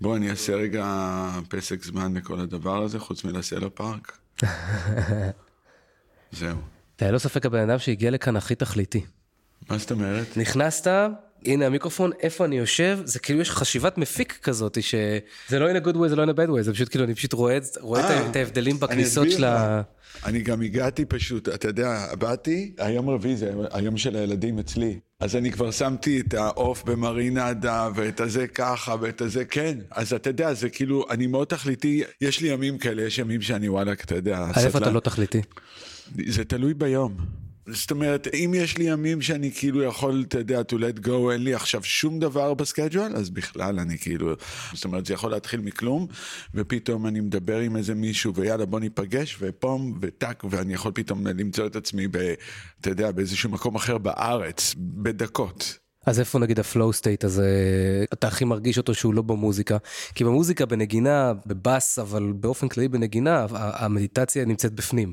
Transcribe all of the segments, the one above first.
בוא, אני אעשה רגע פסק זמן לכל הדבר הזה, חוץ מלסלו פארק. זהו. אתה ללא ספק הבן אדם שהגיע לכאן הכי תכליתי. מה זאת אומרת? נכנסת, הנה המיקרופון, איפה אני יושב, זה כאילו יש חשיבת מפיק כזאת, שזה לא in a good way, זה לא in a bad way, זה פשוט כאילו, אני פשוט רואה, רואה את ה- את ההבדלים בכניסות של ה... אני גם הגעתי פשוט, אתה יודע, באתי, היום רביעי זה היום של הילדים אצלי. אז אני כבר שמתי את העוף במרינדה, ואת הזה ככה, ואת הזה כן. אז אתה יודע, זה כאילו, אני מאוד תכליתי, יש לי ימים כאלה, יש ימים שאני וואלכ, אתה יודע, אז איפה אתה סטלן. לא תכליתי? זה תלוי ביום. זאת אומרת, אם יש לי ימים שאני כאילו יכול, אתה יודע, to let go, אין לי עכשיו שום דבר ב schedule, אז בכלל אני כאילו, זאת אומרת, זה יכול להתחיל מכלום, ופתאום אני מדבר עם איזה מישהו, ויאללה, בוא ניפגש, ופום, וטאק, ואני יכול פתאום למצוא את עצמי, ב, אתה יודע, באיזשהו מקום אחר בארץ, בדקות. אז איפה נגיד ה flow state הזה, אתה הכי מרגיש אותו שהוא לא במוזיקה? כי במוזיקה, בנגינה, בבאס, אבל באופן כללי בנגינה, המדיטציה נמצאת בפנים.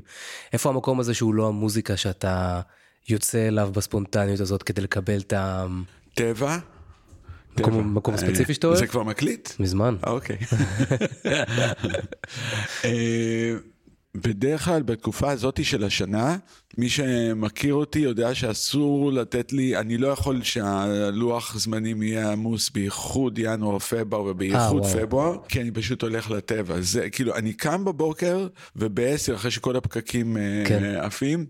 איפה המקום הזה שהוא לא המוזיקה שאתה יוצא אליו בספונטניות הזאת כדי לקבל את ה... טבע. מקום- טבע. מקום אה, ספציפי שאתה אוהב? זה כבר מקליט? מזמן. אוקיי. בדרך כלל בתקופה הזאת של השנה, מי שמכיר אותי יודע שאסור לתת לי, אני לא יכול שהלוח זמנים יהיה עמוס בייחוד ינואר, פברואר ובייחוד אה, וואו. פברואר, כי אני פשוט הולך לטבע. זה כאילו, אני קם בבוקר ובעשר, אחרי שכל הפקקים אה, כן. עפים,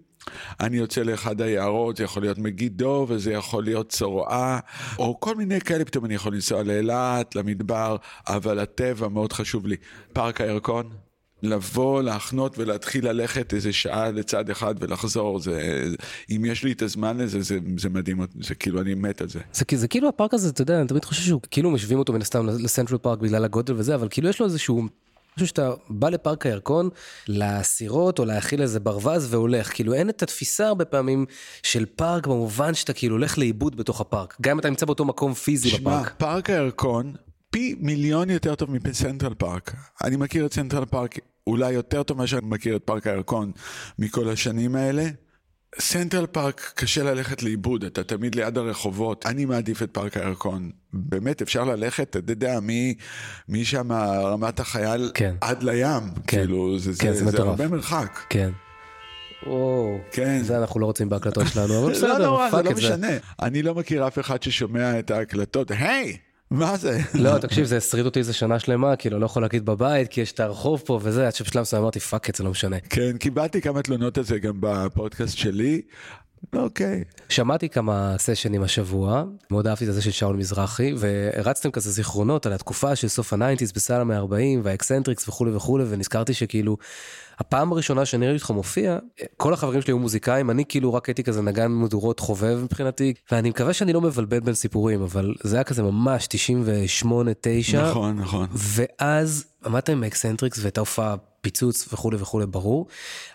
אני יוצא לאחד היערות, זה יכול להיות מגידו וזה יכול להיות צרועה, או כל מיני כאלה, פתאום אני יכול לנסוע לאילת, למדבר, אבל הטבע מאוד חשוב לי. פארק הירקון, לבוא, להחנות ולהתחיל ללכת איזה שעה לצד אחד ולחזור, זה, אם יש לי את הזמן לזה, זה, זה מדהים, זה כאילו, אני מת על זה. זה, כי- זה כאילו הפארק הזה, אתה יודע, אני תמיד חושב שהוא כאילו משווים אותו מן הסתם לסנטרל פארק בגלל הגודל וזה, אבל כאילו יש לו איזשהו... משהו שאתה בא לפארק הירקון, לסירות או להאכיל איזה ברווז והולך, כאילו אין את התפיסה הרבה פעמים של פארק במובן שאתה כאילו הולך לאיבוד בתוך הפארק, גם אם אתה נמצא באותו מקום פיזי שמע, בפארק. פארק הירקון פי מיליון יותר טוב מסנטרל פארק. אני מכיר את סנטרל פארק אולי יותר טוב מאשר אני מכיר את פארק הירקון מכל השנים האלה. סנטרל פארק קשה ללכת לאיבוד, אתה תמיד ליד הרחובות. אני מעדיף את פארק הירקון. באמת, אפשר ללכת, אתה יודע, משם רמת החייל כן. עד לים. כן. כאילו, זה, כן, זה, זה זה. הרבה מרחק. כן. וואו, כן. זה אנחנו לא רוצים בהקלטות שלנו, אבל לא בסדר, נורא, זה fuck לא את זה. משנה. אני לא מכיר אף אחד ששומע את ההקלטות, היי, מה זה? לא, תקשיב, זה הטריד אותי איזה שנה שלמה, כאילו, לא יכול להגיד בבית, כי יש את הרחוב פה וזה, עד שבשלב מסוים אמרתי, fuck את זה לא משנה. כן, קיבלתי כמה תלונות על זה גם בפודקאסט שלי. אוקיי. שמעתי כמה סשנים השבוע, מאוד אהבתי את זה של שאול מזרחי, והרצתם כזה זיכרונות על התקופה של סוף הניינטיז בסלאם ה-40 והאקסנטריקס וכולי וכולי, ונזכרתי שכאילו, הפעם הראשונה שאני ראיתי אותך מופיע, כל החברים שלי היו מוזיקאים, אני כאילו רק הייתי כזה נגן מדורות חובב מבחינתי, ואני מקווה שאני לא מבלבל בין סיפורים, אבל זה היה כזה ממש 98-9. נכון, נכון. ואז עמדת עם האקסנטריקס והייתה הופעה פיצוץ וכולי וכולי ברור.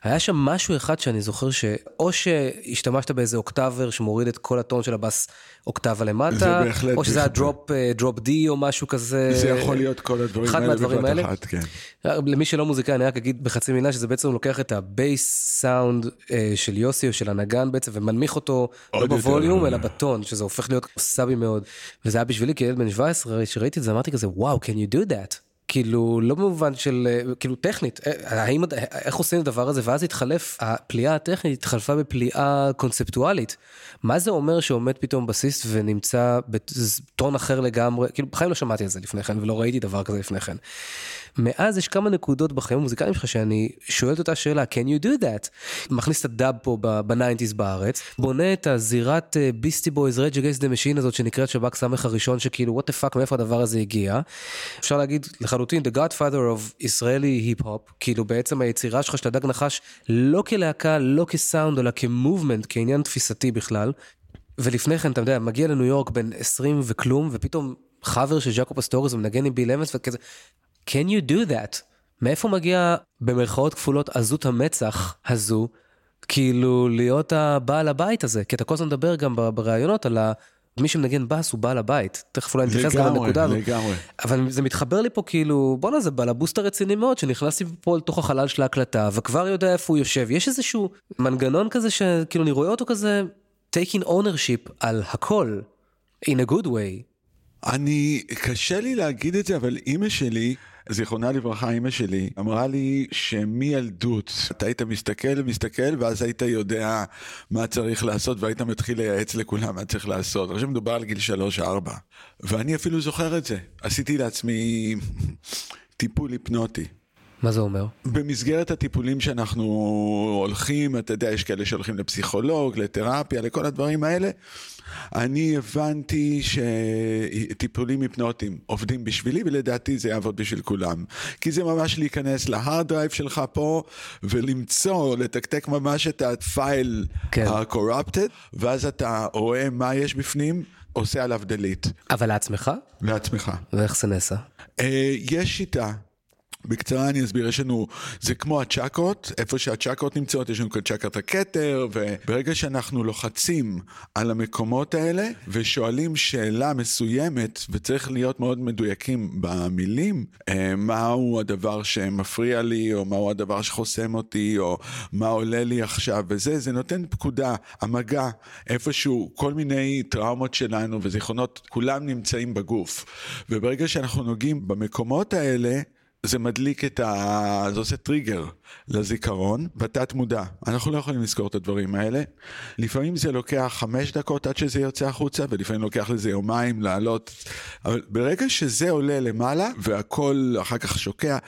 היה שם משהו אחד שאני זוכר שאו שהשתמשת באיזה octaver שמוריד את כל הטון של הבאס אוקטבה למטה, או שזה היה. drop אה, drop D או משהו כזה. זה יכול להיות כל הדברים אחד האלה מהדברים בבת האלה. אחת, כן. למי שלא מוזיקאי אני רק אגיד בחצי מילה שזה בעצם לוקח את ה bass sound אה, של יוסי או של הנגן בעצם ומנמיך אותו לא. בווליום אלא בטון שזה הופך להיות subby מאוד וזה היה בשבילי כילד בן 17 שראיתי את זה אמרתי כזה וואו can you do that. כאילו לא במובן של כאילו טכנית. אה, האם איך עושים את הדבר הזה? ואז התחלף הפליאה הטכנית התחלפה בפליאה קונספטואלית. מה זה אומר שעומד פתאום בסיסט ונמצא בטון אחר לגמרי? כאילו בחיים לא שמעתי על זה לפני כן ולא ראיתי דבר כזה לפני כן. מאז יש כמה נקודות בחיים המוזיקליים שלך שאני שואל את אותה שאלה can you do that מכניס את הדאב פה בניינטיז בארץ בונה את הזירת ביסטי בויז רג' אגייס דה משין הזאת שנקראת שב"ק סמך הראשון שכאילו what the fuck מאיפה הדבר הזה הגיע. אפשר להגיד לחלוטין the godfather of ישראלי היפ-הופ כאילו בעצם היצירה שלך של הדג נחש לא כלהקה לא כסאונד אלא כ movement כעניין תפיסתי בכלל. ולפני כן אתה יודע מגיע לניו יורק בן 20 וכלום ופתאום חבר של ג'קו פסטוריוס ומנגן עם ביל אמס וכזה can you do that מאיפה מגיע במרכאות כפולות עזות המצח הזו כאילו להיות הבעל הבית הזה כי אתה כל הזמן מדבר גם בראיונות על ה... מי שמנגן בס הוא בעל הבית, תכף אולי נתייחס גם לנקודה הזאת. לגמרי. אבל זה מתחבר לי פה כאילו, בואנה זה בעל הבוסט הרציני מאוד, שנכנסתי פה לתוך החלל של ההקלטה, וכבר יודע איפה הוא יושב. יש איזשהו מנגנון כזה שכאילו אני רואה אותו כזה, taking ownership על הכל, in a good way. אני, קשה לי להגיד את זה, אבל אימא שלי, זיכרונה לברכה, אימא שלי, אמרה לי שמילדות אתה היית מסתכל ומסתכל, ואז היית יודע מה צריך לעשות, והיית מתחיל לייעץ לכולם מה צריך לעשות. עכשיו מדובר על גיל שלוש-ארבע, ואני אפילו זוכר את זה. עשיתי לעצמי טיפול היפנוטי. מה זה אומר? במסגרת הטיפולים שאנחנו הולכים, אתה יודע, יש כאלה שהולכים לפסיכולוג, לתרפיה, לכל הדברים האלה. אני הבנתי שטיפולים היפנוטיים עובדים בשבילי, ולדעתי זה יעבוד בשביל כולם. כי זה ממש להיכנס ל hard drive שלך פה, ולמצוא, לתקתק ממש את ה file כן. ה-corrupted, ואז אתה רואה מה יש בפנים, עושה עליו delete. אבל לעצמך? לעצמך. ואיך זה נעשה? אה, יש שיטה. בקצרה אני אסביר, יש לנו, זה כמו הצ'קות, איפה שהצ'קות נמצאות, יש לנו כאן צ'קת הכתר, וברגע שאנחנו לוחצים על המקומות האלה ושואלים שאלה מסוימת, וצריך להיות מאוד מדויקים במילים, אה, מהו הדבר שמפריע לי, או מהו הדבר שחוסם אותי, או מה עולה לי עכשיו, וזה, זה נותן פקודה, המגע, איפשהו, כל מיני טראומות שלנו וזיכרונות, כולם נמצאים בגוף. וברגע שאנחנו נוגעים במקומות האלה, זה מדליק את ה... זה עושה טריגר לזיכרון, בתת מודע. אנחנו לא יכולים לזכור את הדברים האלה. לפעמים זה לוקח חמש דקות עד שזה יוצא החוצה, ולפעמים לוקח לזה יומיים לעלות. אבל ברגע שזה עולה למעלה, והכל אחר כך שוקע,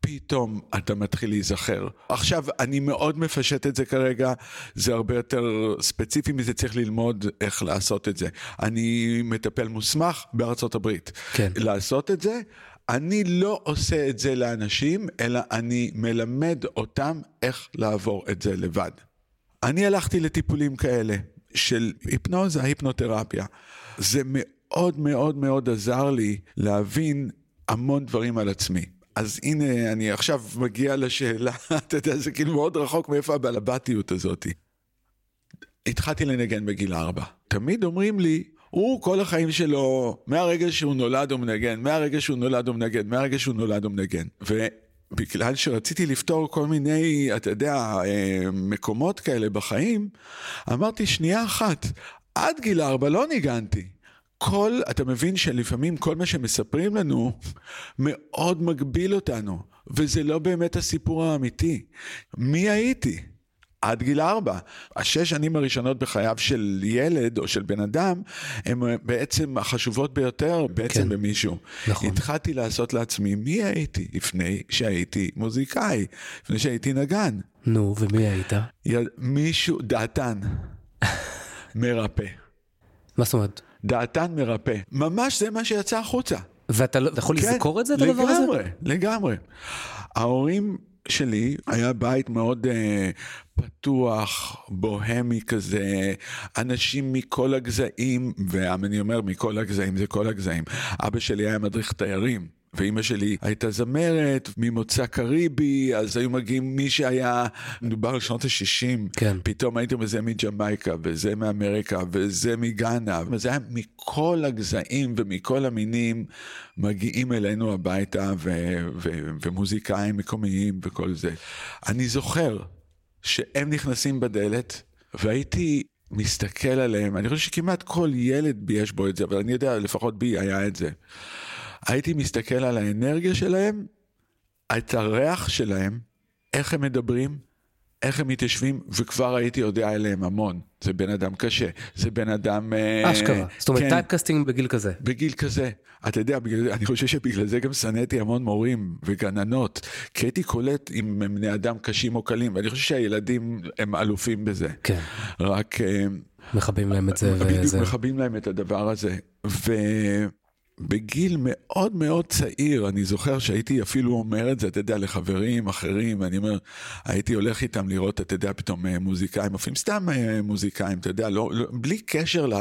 פתאום אתה מתחיל להיזכר. עכשיו, אני מאוד מפשט את זה כרגע, זה הרבה יותר ספציפי מזה, צריך ללמוד איך לעשות את זה. אני מטפל מוסמך בארצות הברית. כן. לעשות את זה, אני לא עושה את זה לאנשים, אלא אני מלמד אותם איך לעבור את זה לבד. אני הלכתי לטיפולים כאלה של היפנוזה, היפנותרפיה. זה מאוד מאוד מאוד עזר לי להבין המון דברים על עצמי. אז הנה, אני עכשיו מגיע לשאלה, אתה יודע, זה כאילו מאוד רחוק מאיפה הבעלבתיות הזאת. התחלתי לנגן בגיל ארבע. תמיד אומרים לי, הוא כל החיים שלו, מהרגע שהוא נולד הוא מנגן, מהרגע שהוא נולד הוא מנגן, מהרגע שהוא נולד הוא מנגן. ובגלל שרציתי לפתור כל מיני, אתה יודע, אה, מקומות כאלה בחיים, אמרתי, שנייה אחת, עד גיל ארבע לא ניגנתי. כל, אתה מבין שלפעמים כל מה שמספרים לנו מאוד מגביל אותנו, וזה לא באמת הסיפור האמיתי. מי הייתי? עד גיל ארבע. השש שנים הראשונות בחייו של ילד או של בן אדם, הן בעצם החשובות ביותר בעצם כן. במישהו. נכון. התחלתי לעשות לעצמי מי הייתי לפני שהייתי מוזיקאי, לפני שהייתי נגן. נו, ומי היית? י- מישהו, דעתן, מרפא. מה זאת אומרת? דעתן מרפא. ממש זה מה שיצא החוצה. ואתה לא- יכול כן, לזכור את זה, את הדבר הזה? לגמרי, לגמרי. ההורים שלי, היה בית מאוד uh, פתוח, בוהמי כזה, אנשים מכל הגזעים, ואני אומר מכל הגזעים, זה כל הגזעים. אבא שלי היה מדריך תיירים. ואימא שלי הייתה זמרת ממוצא קריבי, אז היו מגיעים מי שהיה, מדובר על שנות ה-60, כן. פתאום הייתם וזה מג'מייקה, וזה מאמריקה, וזה מגאנה, וזה היה מכל הגזעים ומכל המינים מגיעים אלינו הביתה, ו- ו- ומוזיקאים מקומיים וכל זה. אני זוכר שהם נכנסים בדלת, והייתי מסתכל עליהם, אני חושב שכמעט כל ילד בי יש בו את זה, אבל אני יודע, לפחות בי היה את זה. הייתי מסתכל על האנרגיה שלהם, את הריח שלהם, איך הם מדברים, איך הם מתיישבים, וכבר הייתי יודע עליהם המון. זה בן אדם קשה, זה בן אדם... אה, אשכרה. זאת אומרת, כן, typecasting בגיל כזה. בגיל כזה. אתה יודע, בגלל, אני חושב שבגלל זה גם שנאתי המון מורים וגננות, כי הייתי קולט אם הם בני אדם קשים או קלים, ואני חושב שהילדים הם אלופים בזה. כן. רק... אה, מכבים להם את זה בדיוק וזה. מכבים להם את הדבר הזה. ובגיל מאוד מאוד צעיר, אני זוכר שהייתי אפילו אומר את זה, אתה יודע, לחברים אחרים, אני אומר, הייתי הולך איתם לראות, אתה יודע, פתאום אה, מוזיקאים, אפילו סתם אה, מוזיקאים, אתה יודע, לא, לא, בלי קשר ל...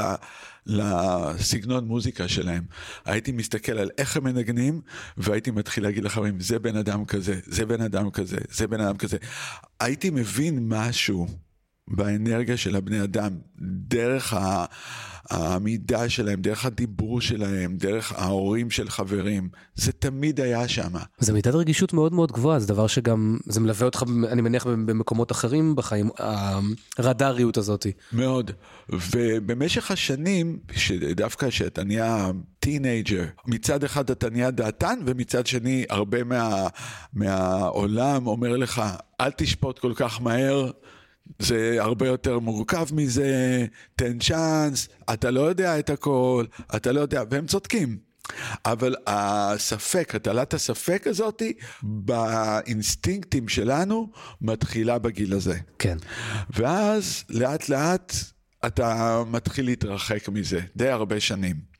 לסגנון מוזיקה שלהם. הייתי מסתכל על איך הם מנגנים, והייתי מתחיל להגיד לחברים, זה בן אדם כזה, זה בן אדם כזה, זה בן אדם כזה. הייתי מבין משהו באנרגיה של הבני אדם, דרך ה... העמידה שלהם, דרך הדיבור שלהם, דרך ההורים של חברים, זה תמיד היה שם. זה מידת רגישות מאוד מאוד גבוהה, זה דבר שגם, זה מלווה אותך, אני מניח, במקומות אחרים בחיים, הרדאריות הזאת. מאוד. ובמשך השנים, דווקא כשאתה נהיה טינאייג'ר, מצד אחד אתה נהיה דעתן, ומצד שני, הרבה מה, מהעולם אומר לך, אל תשפוט כל כך מהר. זה הרבה יותר מורכב מזה, תן צ'אנס, אתה לא יודע את הכל, אתה לא יודע, והם צודקים. אבל הספק, הטלת הספק הזאתי, באינסטינקטים שלנו, מתחילה בגיל הזה. כן. ואז לאט לאט אתה מתחיל להתרחק מזה, די הרבה שנים.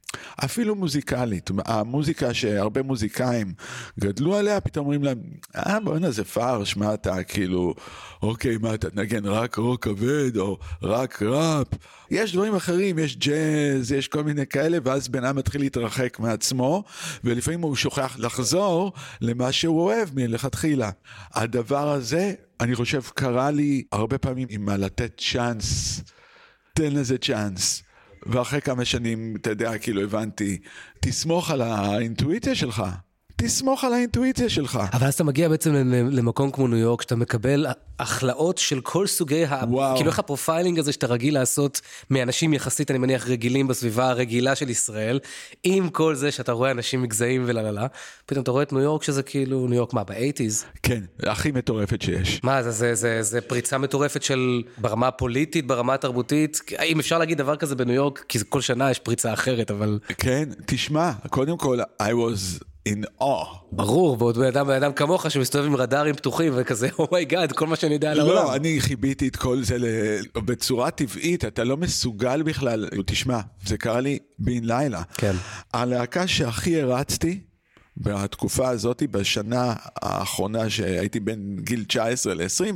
אפילו מוזיקלית, המוזיקה שהרבה מוזיקאים גדלו עליה, פתאום אומרים להם, אה בואנה זה פארש, מה אתה כאילו, אוקיי, מה אתה תנגן רק רוק כבד או רק ראפ? יש דברים אחרים, יש ג'אז, יש כל מיני כאלה, ואז בן אדם מתחיל להתרחק מעצמו, ולפעמים הוא שוכח לחזור למה שהוא אוהב מלכתחילה. הדבר הזה, אני חושב, קרה לי הרבה פעמים עם לתת צ'אנס, תן לזה צ'אנס. ואחרי כמה שנים, אתה יודע, כאילו הבנתי, תסמוך על האינטואיציה שלך. תסמוך על האינטואיציה שלך. אבל אז אתה מגיע בעצם למקום כמו ניו יורק, שאתה מקבל הכלאות של כל סוגי ה... וואו. כאילו איך ה profiling הזה שאתה רגיל לעשות מאנשים יחסית, אני מניח, רגילים בסביבה הרגילה של ישראל, עם כל זה שאתה רואה אנשים מגזעים וללה לה, פתאום אתה רואה את ניו יורק שזה כאילו, ניו יורק מה, באייטיז? כן, הכי מטורפת שיש. מה, זה, זה, זה, זה פריצה מטורפת של ברמה הפוליטית, ברמה התרבותית, אם אפשר להגיד דבר כזה בניו יורק, כי כל שנה יש פריצה אחרת, אבל... כן, תשמע, קודם כל, I was... in awe. ברור, ועוד בן אדם, בן אדם כמוך שמסתובב עם רדארים פתוחים וכזה, oh my god, oh כל מה שאני יודע על לא, העולם. לא, אני חוויתי את כל זה בצורה טבעית, אתה לא מסוגל בכלל, תשמע, זה קרה לי בן לילה. כן. הלהקה שהכי הערצתי, בתקופה הזאת, בשנה האחרונה שהייתי בין גיל 19 ל-20,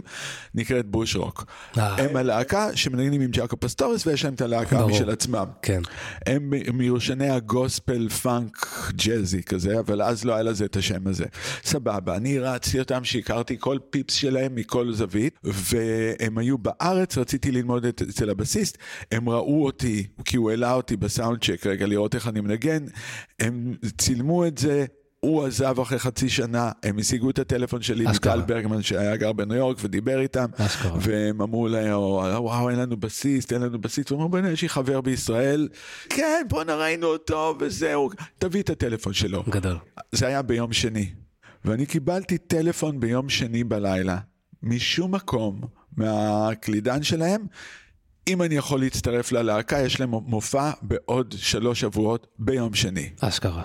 נקראת בוש רוק. אה. הם הלהקה שמנגנים עם ג'אקו פסטורס ויש להם את הלהקה. משל עצמם. כן. הם מראשוני הגוספל פאנק ג'אזי כזה, אבל אז לא היה לזה את השם הזה. סבבה, אני רצתי אותם שהכרתי כל פיפס שלהם מכל זווית, והם היו בארץ, רציתי ללמוד את, אצל הבסיסט, הם ראו אותי, כי הוא העלה אותי בסאונד צ'ק רגע לראות איך אני מנגן, הם צילמו את זה. הוא עזב אחרי חצי שנה, הם השיגו את הטלפון שלי מטל ברגמן שהיה גר בניו יורק ודיבר איתם, אשכרה. והם אמרו להם, וואו אין לנו בסיס, אין לנו בסיס, ואמרו בוא'נה יש לי חבר בישראל, כן בוא נראינו אותו וזהו, תביא את הטלפון שלו. גדול. זה היה ביום שני, ואני קיבלתי טלפון ביום שני בלילה, משום מקום, מהקלידן שלהם, אם אני יכול להצטרף ללהקה, יש להם מופע בעוד שלוש שבועות ביום שני. אשכרה.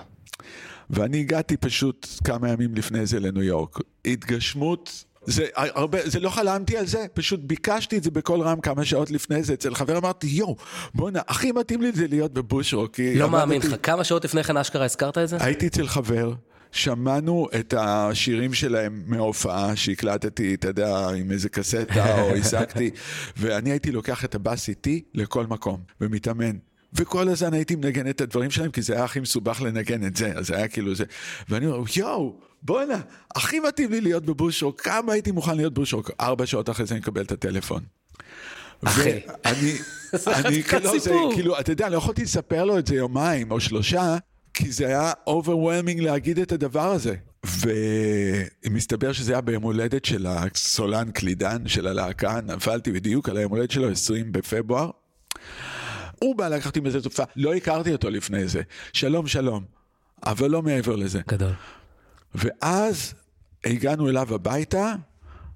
ואני הגעתי פשוט כמה ימים לפני זה לניו יורק. התגשמות זה הרבה, זה לא חלמתי על זה, פשוט ביקשתי את זה בקול רם כמה שעות לפני זה אצל חבר, אמרתי יואו, בואנה, הכי מתאים לי זה להיות בבושרוק. לא מאמין לך, כמה שעות לפני כן אשכרה הזכרת את זה? הייתי אצל חבר, שמענו את השירים שלהם מההופעה שהקלטתי, אתה יודע, עם איזה קסטה או השגתי, ואני הייתי לוקח את הבאס איתי לכל מקום, ומתאמן. וכל הזמן הייתי מנגן את הדברים שלהם, כי זה היה הכי מסובך לנגן את זה, אז זה היה כאילו זה. ואני אומר, יואו, בואנה, הכי מתאים לי להיות בבושרוק, כמה הייתי מוכן להיות בבושרוק? ארבע שעות אחרי זה אני מקבל את הטלפון. אחי. ואני, אני, כאילו, זה, כאילו, אתה יודע, לא יכולתי לספר לו את זה יומיים או שלושה, כי זה היה overwhelming להגיד את הדבר הזה. ומסתבר שזה היה ביום הולדת של הסולן קלידן של הלהקה, נפלתי בדיוק על היום הולדת שלו, 20 בפברואר. הוא בא לקחת עם איזה תופעה, לא הכרתי אותו לפני זה. שלום, שלום. אבל לא מעבר לזה. גדול. ואז הגענו אליו הביתה,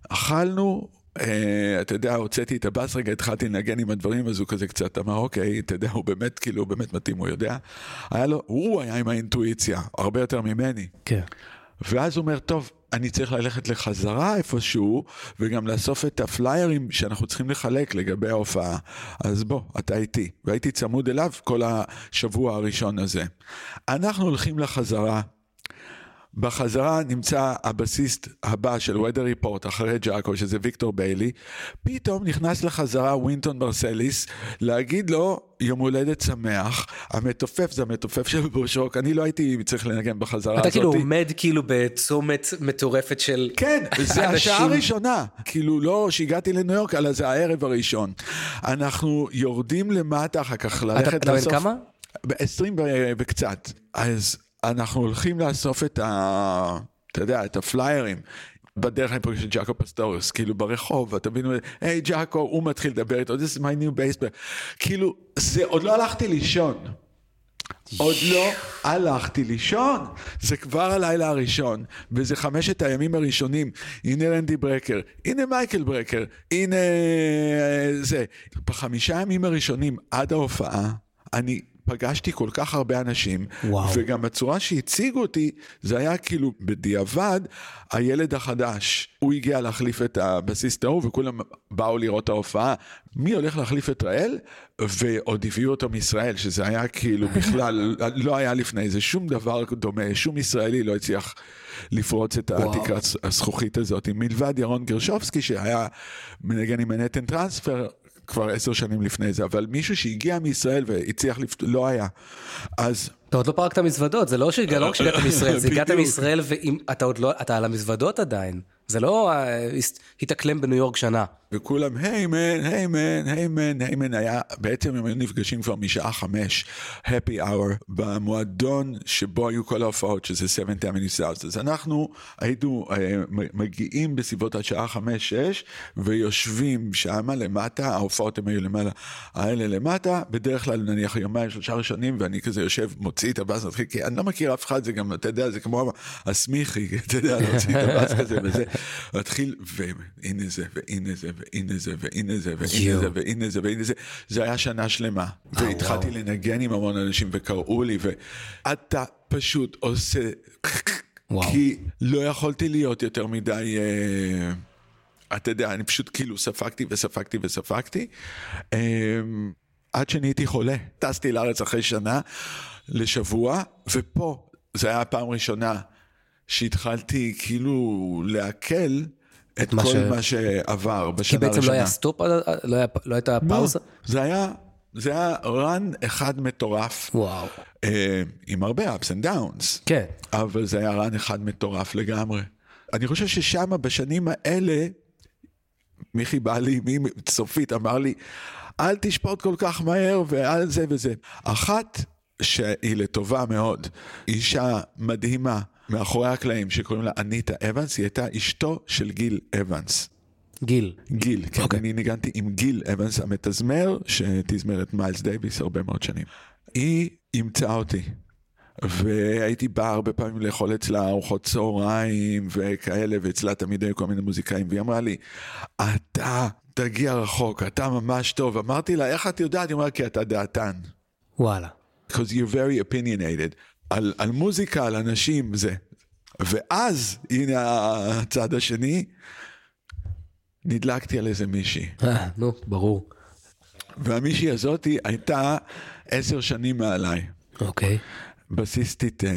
אכלנו, אה, אתה יודע, הוצאתי את הבאס רגע, התחלתי לנגן עם הדברים, אז הוא כזה קצת אמר, אוקיי, אתה יודע, הוא באמת, כאילו, הוא באמת מתאים, הוא יודע. היה לו, הוא היה עם האינטואיציה, הרבה יותר ממני. כן. ואז הוא אומר, טוב, אני צריך ללכת לחזרה איפשהו, וגם לאסוף את הפליירים שאנחנו צריכים לחלק לגבי ההופעה. אז בוא, אתה איתי. והייתי צמוד אליו כל השבוע הראשון הזה. אנחנו הולכים לחזרה. בחזרה נמצא הבסיסט הבא של weather report אחרי ג'אקו, שזה ויקטור ביילי. פתאום נכנס לחזרה ווינטון ברסליס להגיד לו יום הולדת שמח. המתופף זה המתופף של בושרוק, אני לא הייתי צריך לנגן בחזרה אתה הזאת. כאילו עומד כאילו בצומת מטורפת של כן, זה. השעה הראשונה. כאילו לא שהגעתי לניו יורק, אלא זה הערב הראשון. אנחנו יורדים למטה אחר כך ללכת אתה בן לאסוף... כמה? ב-20 וקצת. אז אנחנו הולכים לאסוף את ה... אתה יודע, את הפליירים. בדרך אני פוגש את ג'אקו פסטוריוס, כאילו ברחוב, אתה מבין, היי ג'אקו, הוא מתחיל לדבר איתו, this is my new player. כאילו, זה, עוד לא הלכתי לישון. עוד לא הלכתי לישון, זה כבר הלילה הראשון, וזה חמשת הימים הראשונים, הנה רנדי ברקר, הנה מייקל ברקר, הנה אה, זה. בחמישה הימים הראשונים עד ההופעה, אני פגשתי כל כך הרבה אנשים, וואו. וגם בצורה שהציגו אותי, זה היה כאילו בדיעבד, הילד החדש, הוא הגיע להחליף את הבסיסט ההוא, וכולם באו לראות את ההופעה. מי הולך להחליף את ראל? ועוד הביאו אותו מישראל, שזה היה כאילו בכלל, לא היה לפני זה שום דבר דומה, שום ישראלי לא הצליח לפרוץ את. התקרת הזכוכית הזאת, מלבד ירון גרשובסקי, שהיה מנגן עם מנהטן טרנספר. כבר עשר שנים לפני זה, אבל מישהו שהגיע מישראל והצליח, לפ... לא היה. אז אתה עוד לא פרקת מזוודות, זה לא שהגעת לא רק שהגעת מישראל, זה הגעת. מישראל ואתה עוד לא, אתה על המזוודות עדיין. זה לא אה, התאקלם בניו יורק שנה. וכולם, היי מן, היי מן, היי מן, היי מן, היה, בעצם הם היו נפגשים כבר משעה חמש, happy hour, במועדון שבו היו כל ההופעות, שזה 7 Avenue. אז אנחנו היינו אה, מגיעים בסביבות השעה חמש-שש, ויושבים שמה למטה, ההופעות הם היו למעלה, האלה למטה, בדרך כלל נניח יומיים, שלושה ראשונים, ואני כזה יושב, מוציא את הבאס, מתחיל, כי אני לא מכיר אף אחד, זה גם, אתה יודע, זה כמו הסמיכי, אתה יודע, להוציא את הבאס כזה וזה, מתחיל, והנה זה, והנה זה, והנה זה, והנה זה, והנה. זה, והנה זה, והנה זה, זה היה שנה שלמה, והתחלתי לנגן עם המון אנשים, וקראו לי, ואתה פשוט עושה, וואו. כי לא יכולתי להיות יותר מדי... אה, אתה יודע, אני פשוט כאילו ספגתי וספגתי וספגתי, אמ, עד שנהייתי חולה. טסתי לארץ אחרי שנה לשבוע, ופה, זו הייתה הפעם הראשונה שהתחלתי כאילו לעכל את מה כל ש- מה שעבר כי בשנה בעצם הראשונה. לא היה סטופ, לא היה- לא הייתה פאוזה? זה היה, זה היה רן אחד מטורף, וואו. אה, עם הרבה ups and downs. כן. אבל זה היה run אחד מטורף לגמרי. אני חושב ששם בשנים האלה, מיכי בא לי, מי צופית אמר לי, אל תשפוט כל כך מהר ואל זה וזה. אחת שהיא לטובה מאוד, אישה מדהימה מאחורי הקלעים שקוראים לה אניטה אבנס, היא הייתה אשתו של גיל אבנס. גיל. גיל, כן, אוקיי. אני ניגנתי עם גיל אבנס המתזמר, שתזמר את מיילס דייוויס הרבה מאוד שנים. היא אימצה אותי, והייתי בא הרבה פעמים לאכול אצלה ארוחות צהריים וכאלה, ואצלה תמיד היו כל מיני מוזיקאים, והיא אמרה לי, אתה תגיע רחוק, אתה ממש טוב. אמרתי לה, איך את יודעת? היא אמרה, כי אתה דעתן. וואלה. because you're very opinionated. על, על מוזיקה, על אנשים, זה. ואז, הנה הצד השני, נדלקתי על איזה מישהי. אה, נו, ברור. והמישהי הזאתי הייתה עשר שנים מעליי. אוקיי. בסיסטית אה,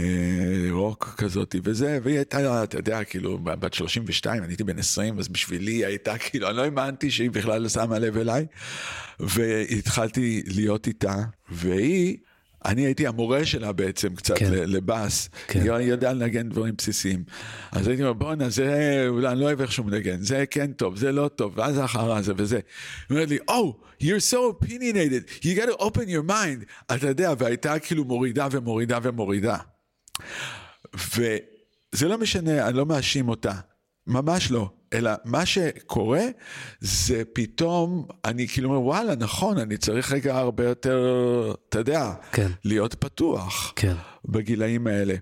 רוק כזאת וזה, והיא הייתה, אתה יודע, כאילו, בת 32, אני הייתי בן 20, אז בשבילי היא הייתה, כאילו, אני לא האמנתי שהיא בכלל שמה לב אליי, והתחלתי להיות איתה, והיא, אני הייתי המורה שלה בעצם קצת כן. לבאס, כן. היא ידעה לנגן דברים בסיסיים. אז הייתי אומר, בואנה, זה, אולי אני לא אוהב איך שהוא מנגן, זה כן טוב, זה לא טוב, ואז אחר זה וזה. היא אומרת לי, Oh, you're so opinionated, you got to open your mind. אתה יודע, והייתה כאילו מורידה ומורידה ומורידה. וזה לא משנה, אני לא מאשים אותה, ממש לא. אלא מה שקורה זה פתאום, אני כאילו אומר, וואלה, נכון, אני צריך רגע הרבה יותר, אתה יודע, כן. להיות פתוח כן. בגילאים האלה.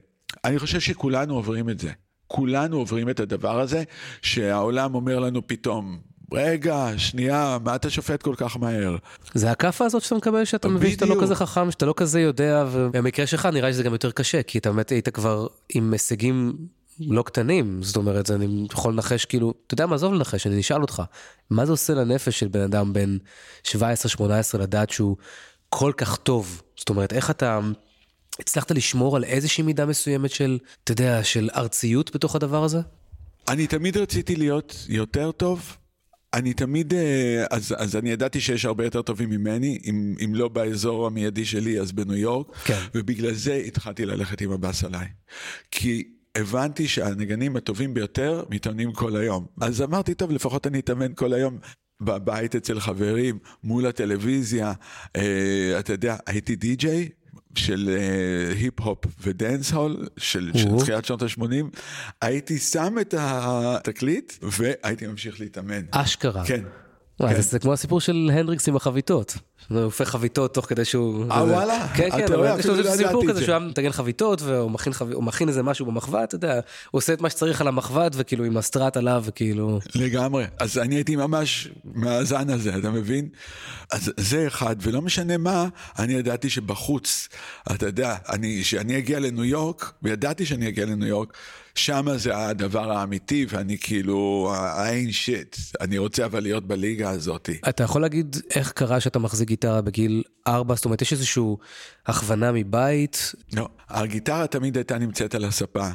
אני חושב שכולנו עוברים את זה. כולנו עוברים את הדבר הזה, שהעולם אומר לנו פתאום, רגע, שנייה, מה אתה שופט כל כך מהר? זה הכאפה הזאת שאתה מקבל, שאתה מבין שאתה לא. כזה חכם, שאתה לא כזה יודע, ובמקרה שלך נראה לי שזה גם יותר קשה, כי אתה באמת היית כבר עם הישגים לא קטנים, זאת אומרת, אני יכול לנחש כאילו, אתה יודע מה, עזוב לנחש, אני אשאל אותך, מה זה עושה לנפש של בן אדם בן 17-18 לדעת שהוא כל כך טוב? זאת אומרת, איך אתה, הצלחת לשמור על איזושהי מידה מסוימת של, אתה יודע, של ארציות בתוך הדבר הזה? אני תמיד רציתי להיות יותר טוב. אני תמיד, אה, אז, אז אני ידעתי שיש הרבה יותר טובים ממני, אם, אם לא באזור המיידי שלי, אז בניו יורק, כן. ובגלל זה התחלתי ללכת עם הבאס עליי. כי הבנתי שהנגנים הטובים ביותר מתאמנים כל היום. אז אמרתי, טוב, לפחות אני אתאמן כל היום. בבית אצל חברים, מול הטלוויזיה, אה, אתה יודע, הייתי די-ג'יי, של uh, היפ-הופ ודנס הול של תחילת שנות ה-80, הייתי שם את התקליט והייתי ממשיך להתאמן. אשכרה. כן. וואי, כן. זה, זה כמו הסיפור של הנדריקס עם החביתות. הוא הופך חביתות תוך כדי שהוא... אה, וואלה? כן, כן, אבל יש לו לא סיפור כזה זה. שהוא היה מטגן חביתות, והוא מכין, איזה משהו במחבת, אתה יודע, הוא עושה את מה שצריך על המחבת, וכאילו עם הסטראט עליו, וכאילו... לגמרי. אז אני הייתי ממש מהזן הזה, אתה מבין? אז זה אחד, ולא משנה מה, אני ידעתי שבחוץ, אתה יודע, אני, שאני אגיע לניו יורק, וידעתי שאני אגיע לניו יורק, שמה זה הדבר האמיתי, ואני כאילו, I ain't shit. אני רוצה אבל להיות בליגה הזאת. אתה יכול להגיד איך קרה שאתה מחזיק גיטרה בגיל ארבע? זאת אומרת, יש איזושהי הכוונה מבית? לא, הגיטרה תמיד הייתה נמצאת על הספה.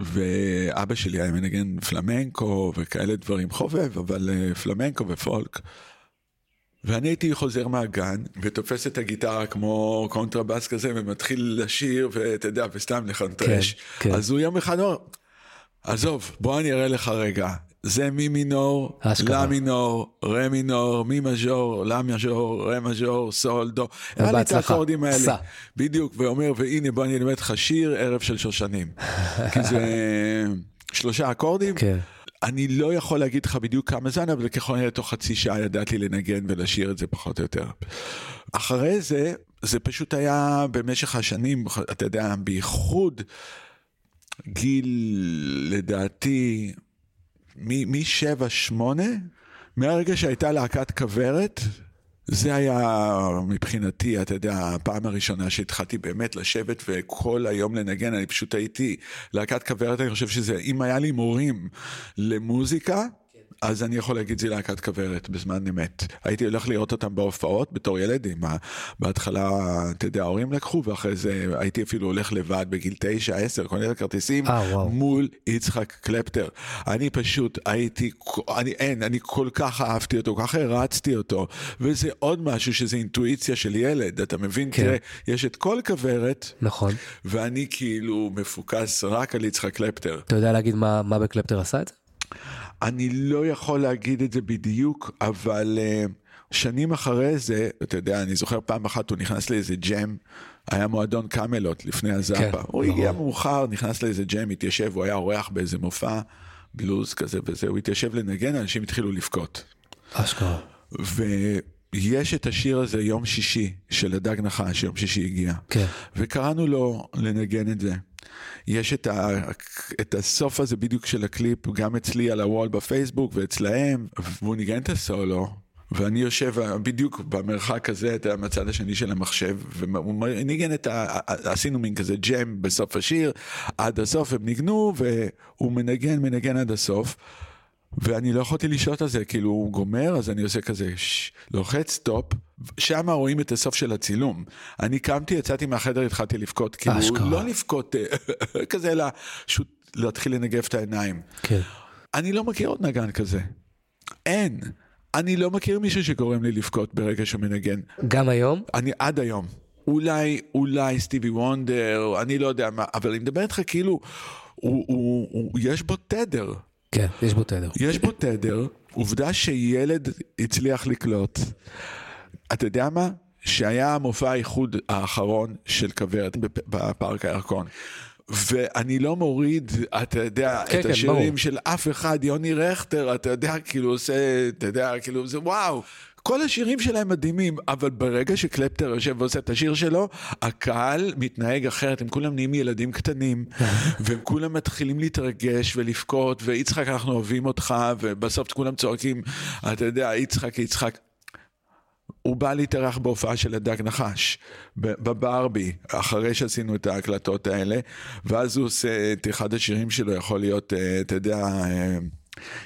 ואבא שלי היה מנגן פלמנקו וכאלה דברים, חובב, אבל אה, פלמנקו ופולק. ואני הייתי חוזר מהגן ותופס את הגיטרה כמו קונטרבאס כזה ומתחיל לשיר ואתה יודע, וסתם לחנטרש. כן, כן. אז הוא יום אחד אומר, עזוב, בוא אני אראה לך רגע. זה מי מינור. לה מינור, רה מינור, מי מז'ור, לה מז'ור, רה מז'ור, סול, דו. היה לי את. האקורדים האלה. סע. בדיוק, ואומר, והנה בוא אני אלמד לך שיר ערב של שושנים. כי זה שלושה אקורדים. כן. אני לא יכול להגיד לך בדיוק כמה זמן, אבל ככל הנראה תוך חצי שעה ידעתי לנגן ולשיר את זה פחות או יותר. אחרי זה, זה פשוט היה במשך השנים, אתה יודע, בייחוד גיל, לדעתי, משבע, שמונה, מהרגע שהייתה להקת כוורת, זה היה מבחינתי, אתה יודע, הפעם הראשונה שהתחלתי באמת לשבת וכל היום לנגן, אני פשוט הייתי, להקת כוורת, אני חושב שזה, אם היה לי מורים למוזיקה, אז אני יכול להגיד זה להקת כוורת בזמן אמת. הייתי הולך לראות אותם בהופעות בתור ילד, עם ה... בהתחלה, אתה יודע, ההורים לקחו, ואחרי זה הייתי אפילו הולך לבד בגיל תשע, עשר, כל מיני כרטיסים, אה, וואו. מול יצחק קלפטר. אני פשוט הייתי, אני אין, אני כל כך אהבתי אותו, כל כך הרצתי אותו, וזה עוד משהו שזה אינטואיציה של ילד, אתה מבין? כן. תראה, יש את כל כוורת, נכון. ואני כאילו מפוקס רק על יצחק קלפטר. אתה יודע להגיד מה, מה בקלפטר עשה את זה? אני לא יכול להגיד את זה בדיוק, אבל uh, שנים אחרי זה, אתה יודע, אני זוכר פעם אחת הוא נכנס לאיזה ג'ם, היה מועדון קאמלות לפני הזאפה. כן, הוא ברור. הגיע מאוחר, נכנס לאיזה ג'ם, התיישב, הוא היה אורח באיזה מופע בלוז כזה וזה, הוא התיישב לנגן, אנשים התחילו לבכות. אשכרה. ויש את השיר הזה, יום שישי, של הדג נחש, יום שישי הגיע. כן. וקראנו לו לנגן את זה. יש את, ה, את הסוף הזה בדיוק של הקליפ, גם אצלי על הוול בפייסבוק ואצלהם, והוא ניגן את הסולו, ואני יושב בדיוק במרחק הזה, אתה יודע, מהצד השני של המחשב, והוא ניגן את ה... עשינו מין כזה ג'ם בסוף השיר, עד הסוף הם ניגנו, והוא מנגן, מנגן עד הסוף. ואני לא יכולתי לשלוט על זה, כאילו הוא גומר, אז אני עושה כזה, ש... לוחץ סטופ, שם רואים את הסוף של הצילום. אני קמתי, יצאתי מהחדר, התחלתי לבכות, כאילו, אשכרה. לא לבכות כזה, אלא פשוט להתחיל לנגב את העיניים. כן. אני לא מכיר עוד נגן כזה. אין. אני לא מכיר מישהו שגורם לי לבכות ברגע שהוא מנגן. גם היום? אני עד היום. אולי, אולי סטיבי וונדר, אני לא יודע מה, אבל אני מדבר איתך כאילו, הוא, הוא, הוא, יש בו תדר. כן, יש בו תדר. יש בו תדר, עובדה שילד הצליח לקלוט. אתה יודע מה? שהיה מופע האיחוד האחרון של כוורת בפ- בפארק הירקון. ואני לא מוריד, אתה יודע, כן, את כן, השירים ברור. של אף אחד, יוני רכטר, אתה יודע, כאילו עושה, אתה יודע, כאילו זה וואו. כל השירים שלהם מדהימים, אבל ברגע שקלפטר יושב ועושה את השיר שלו, הקהל מתנהג אחרת, הם כולם נהיים ילדים קטנים, והם כולם מתחילים להתרגש ולבכות, ויצחק, אנחנו אוהבים אותך, ובסוף כולם צועקים, אתה יודע, יצחק, יצחק. הוא בא להתארח בהופעה של הדג נחש, בברבי, אחרי שעשינו את ההקלטות האלה, ואז הוא עושה את אחד השירים שלו, יכול להיות, אה, אתה יודע, אה,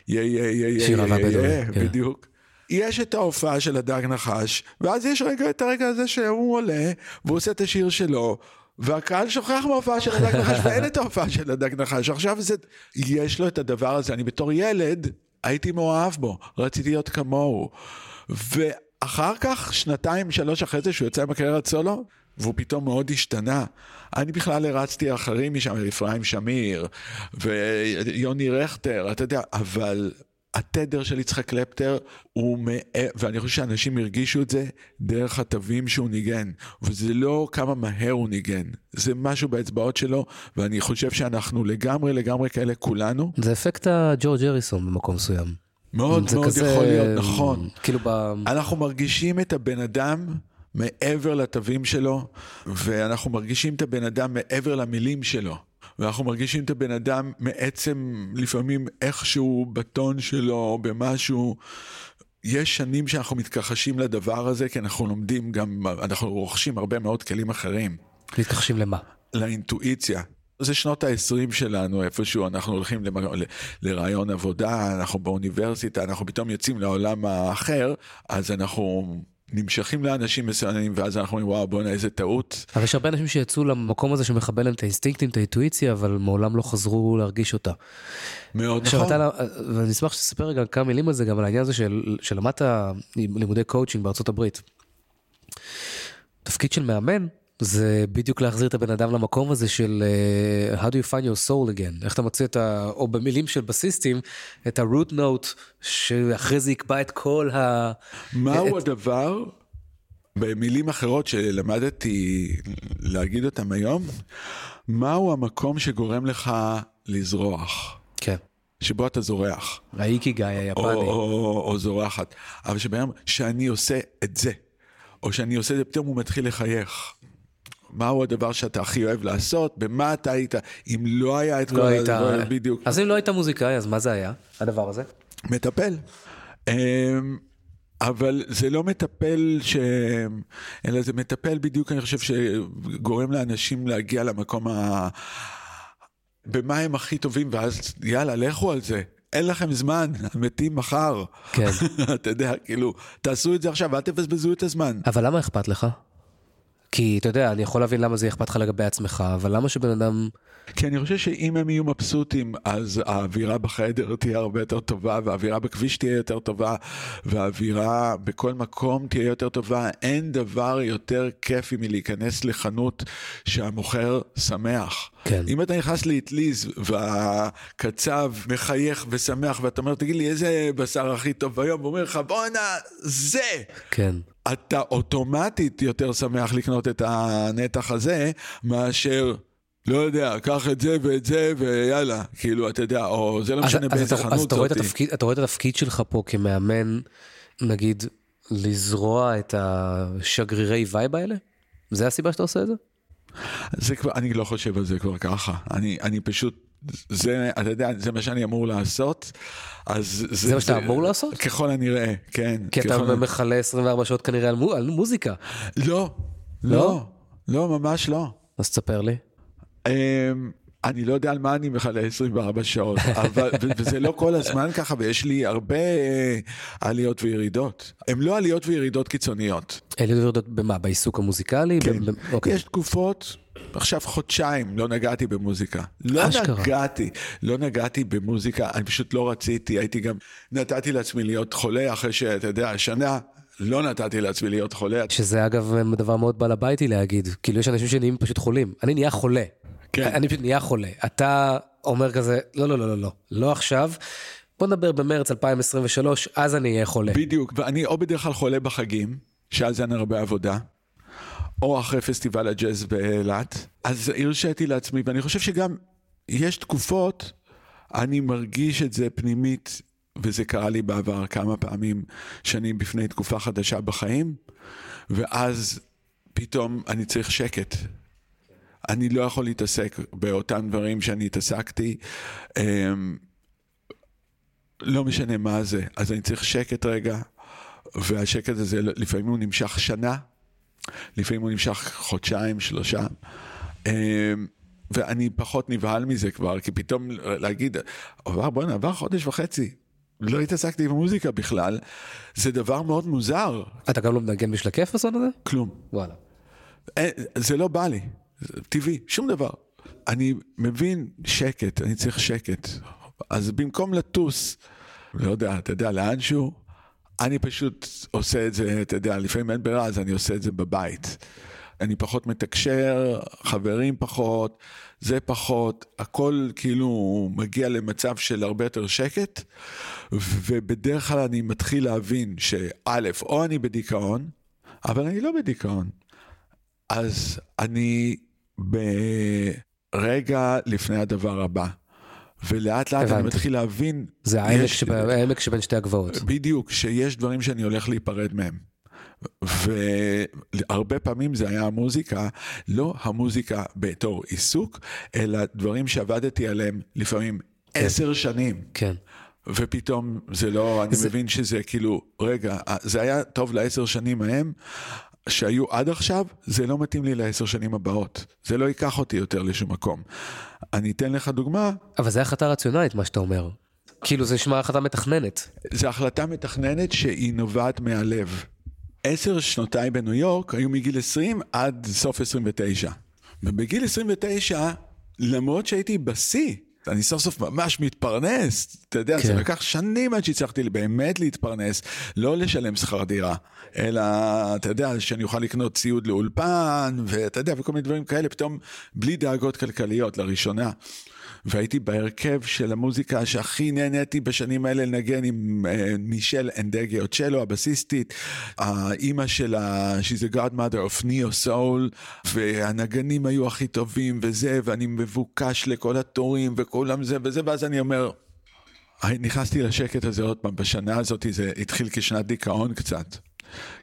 יא יא יא יא שיר יא אהבה יא בדואי, יא, כן. בדיוק. יש את ההופעה של הדג נחש, ואז יש רגע את הרגע הזה שהוא עולה, והוא עושה את השיר שלו, והקהל שוכח מההופעה של הדג נחש, ואין את ההופעה של הדג נחש. עכשיו זה, יש לו את הדבר הזה. אני בתור ילד הייתי מאוהב בו, רציתי להיות כמוהו. ואחר כך, שנתיים, שלוש אחרי זה, שהוא יוצא עם הקריירת סולו, והוא פתאום מאוד השתנה. אני בכלל הרצתי אחרים משם, אפרים שמיר ויוני רכטר, אתה יודע, אבל התדר של יצחק קלפטר הוא, מא... ואני חושב שאנשים הרגישו את זה דרך התווים שהוא ניגן, וזה לא כמה מהר הוא ניגן, זה משהו באצבעות שלו, ואני חושב שאנחנו לגמרי לגמרי כאלה כולנו. זה אפקט הג'ורג' אריסון במקום מסוים. מאוד מאוד כזה... יכול להיות, נכון. כאילו ב... אנחנו מרגישים את הבן אדם מעבר לתווים שלו, ואנחנו מרגישים את הבן אדם מעבר למילים שלו. ואנחנו מרגישים את הבן אדם מעצם, לפעמים איכשהו בטון שלו, במשהו. יש שנים שאנחנו מתכחשים לדבר הזה, כי אנחנו לומדים גם, אנחנו רוכשים הרבה מאוד כלים אחרים. מתכחשים למה? לאינטואיציה. זה שנות ה-20 שלנו, איפשהו אנחנו הולכים למ... לרעיון עבודה, אנחנו באוניברסיטה, אנחנו פתאום יוצאים לעולם האחר, אז אנחנו נמשכים לאנשים מסוימים, ואז אנחנו אומרים, וואו, בואנה, איזה טעות. אבל יש הרבה אנשים שיצאו למקום הזה שמכבה להם את האינסטינקטים, את האינטואיציה, אבל מעולם לא חזרו להרגיש אותה. מאוד נכון. אתה, ואני אשמח שתספר רגע כמה מילים על זה, גם על העניין הזה של, שלמדת לימודי קואוצ'ינג בארצות הברית. תפקיד של מאמן זה בדיוק להחזיר את הבן אדם למקום הזה של uh, how do you find your soul again, איך אתה מוצא את ה... או במילים של בסיסטים, את ה-root note, שאחרי זה יקבע את כל ה... מהו את... הדבר, במילים אחרות שלמדתי להגיד אותם היום, מהו המקום שגורם לך לזרוח? כן. שבו אתה זורח. האיקי גיא היפני. או, או, או, או זורחת. אבל שביום שאני עושה את זה, או שאני עושה את זה, פתאום הוא מתחיל לחייך. מהו הדבר שאתה הכי אוהב לעשות, במה אתה היית, אם לא היה את לא כל היית... הדבר, בדיוק. אז אם לא היית מוזיקאי, אז מה זה היה, הדבר הזה? מטפל. אמ, אבל זה לא מטפל ש... אלא זה מטפל בדיוק, אני חושב, שגורם לאנשים להגיע למקום ה... במה הם הכי טובים, ואז יאללה, לכו על זה. אין לכם זמן, מתים מחר. כן. אתה יודע, כאילו, תעשו את זה עכשיו, אל תבזבזו את הזמן. אבל למה אכפת לך? כי אתה יודע, אני יכול להבין למה זה אכפת לך לגבי עצמך, אבל למה שבן אדם... כי אני חושב שאם הם יהיו מבסוטים, אז האווירה בחדר תהיה הרבה יותר טובה, והאווירה בכביש תהיה יותר טובה, והאווירה בכל מקום תהיה יותר טובה. אין דבר יותר כיפי מלהיכנס לחנות שהמוכר שמח. כן. אם אתה נכנס לאטליז והקצב מחייך ושמח, ואתה אומר, תגיד לי, איזה בשר הכי טוב היום? הוא אומר לך, בואנה, זה! כן. אתה אוטומטית יותר שמח לקנות את הנתח הזה, מאשר... לא יודע, קח את זה ואת זה ויאללה, כאילו, אתה יודע, או זה לא משנה באיזה חנות אז אתה רואה, התפקיד, אתה רואה את התפקיד שלך פה כמאמן, נגיד, לזרוע את השגרירי וייב האלה? זה הסיבה שאתה עושה את זה? זה כבר, אני לא חושב על זה כבר ככה. אני, אני פשוט, זה, אתה יודע, זה מה שאני אמור לעשות. אז זה, זה מה שאתה אמור לעשות? ככל הנראה, כן. כי אתה הנראה. מכלה 24 שעות כנראה על, מו, על מוזיקה. לא, לא, לא, לא, ממש לא. אז תספר לי. אמ, אני לא יודע על מה אני מכלה 24 שעות, אבל, וזה לא כל הזמן ככה, ויש לי הרבה אה, עליות וירידות. הן לא עליות וירידות קיצוניות. עליות וירידות במה? בעיסוק המוזיקלי? כן. ב- ב- אוקיי. יש תקופות, עכשיו חודשיים לא נגעתי במוזיקה. לא אשכרה. נגעתי, לא נגעתי במוזיקה, אני פשוט לא רציתי, הייתי גם, נתתי לעצמי להיות חולה אחרי שאתה יודע, שנה. לא נתתי לעצמי להיות חולה. שזה אגב דבר מאוד בעל הביתי להגיד, כאילו יש אנשים שנהיים פשוט חולים. אני נהיה חולה. כן. אני פשוט נהיה חולה. אתה אומר כזה, לא, לא, לא, לא, לא, לא עכשיו. בוא נדבר במרץ 2023, אז אני אהיה חולה. בדיוק, ואני או בדרך כלל חולה בחגים, שאז אין הרבה עבודה, או אחרי פסטיבל הג'אז באילת, אז הרשיתי לעצמי, ואני חושב שגם יש תקופות, אני מרגיש את זה פנימית, וזה קרה לי בעבר כמה פעמים, שאני בפני תקופה חדשה בחיים, ואז פתאום אני צריך שקט. אני לא יכול להתעסק באותם דברים שאני התעסקתי. אמ, לא משנה מה זה, אז אני צריך שקט רגע, והשקט הזה לפעמים הוא נמשך שנה, לפעמים הוא נמשך חודשיים, שלושה, אמ, ואני פחות נבהל מזה כבר, כי פתאום להגיד, עבר, בוא'נה, עבר חודש וחצי, לא התעסקתי במוזיקה בכלל, זה דבר מאוד מוזר, אתה גם לא מנגן בשביל הכיף בסוד הזה? כלום. וואלה. אין, זה לא בא לי, טבעי, שום דבר. אני מבין שקט, אני צריך שקט. אז במקום לטוס, לא יודע, אתה יודע, לאנשהו, אני פשוט עושה את זה, אתה יודע, לפעמים אין ברירה, אז אני עושה את זה בבית. אני פחות מתקשר, חברים פחות, זה פחות, הכל כאילו מגיע למצב של הרבה יותר שקט, ובדרך כלל אני מתחיל להבין שא', או אני בדיכאון, אבל אני לא בדיכאון. אז אני ברגע לפני הדבר הבא. ולאט לאט אני הבנתי. מתחיל להבין, זה העמק, יש- שב... העמק שבין שתי הגבעות. בדיוק, שיש דברים שאני הולך להיפרד מהם. והרבה פעמים זה היה המוזיקה, לא המוזיקה בתור עיסוק, אלא דברים שעבדתי עליהם לפעמים עשר שנים. כן. ופתאום זה לא, אני זה- מבין שזה כאילו, רגע, זה היה טוב לעשר שנים ההם, שהיו עד עכשיו, זה לא מתאים לי לעשר שנים הבאות. זה לא ייקח אותי יותר לשום מקום. אני אתן לך דוגמה, אבל זה החלטה רציונלית, מה שאתה אומר. כאילו זה נשמע החלטה מתכננת. זו החלטה מתכננת שהיא נובעת מהלב. עשר שנותיי בניו יורק היו מגיל 20 עד סוף 29. ובגיל 29, למרות שהייתי בשיא, אני סוף סוף ממש מתפרנס, אתה יודע, כן. זה לקח שנים עד שהצלחתי באמת להתפרנס, לא לשלם שכר דירה, אלא, אתה יודע, שאני אוכל לקנות ציוד לאולפן, ואתה יודע, וכל מיני דברים כאלה, פתאום בלי דאגות כלכליות לראשונה. והייתי בהרכב של המוזיקה שהכי נהניתי בשנים האלה לנגן עם אה, מישל אנדגיו צ'לו, הבסיסטית, האימא שלה, she's a godmother of neo soul, והנגנים היו הכי טובים וזה, ואני מבוקש לכל התורים וכולם זה וזה, ואז אני אומר, נכנסתי לשקט הזה עוד פעם, בשנה הזאת זה התחיל כשנת דיכאון קצת.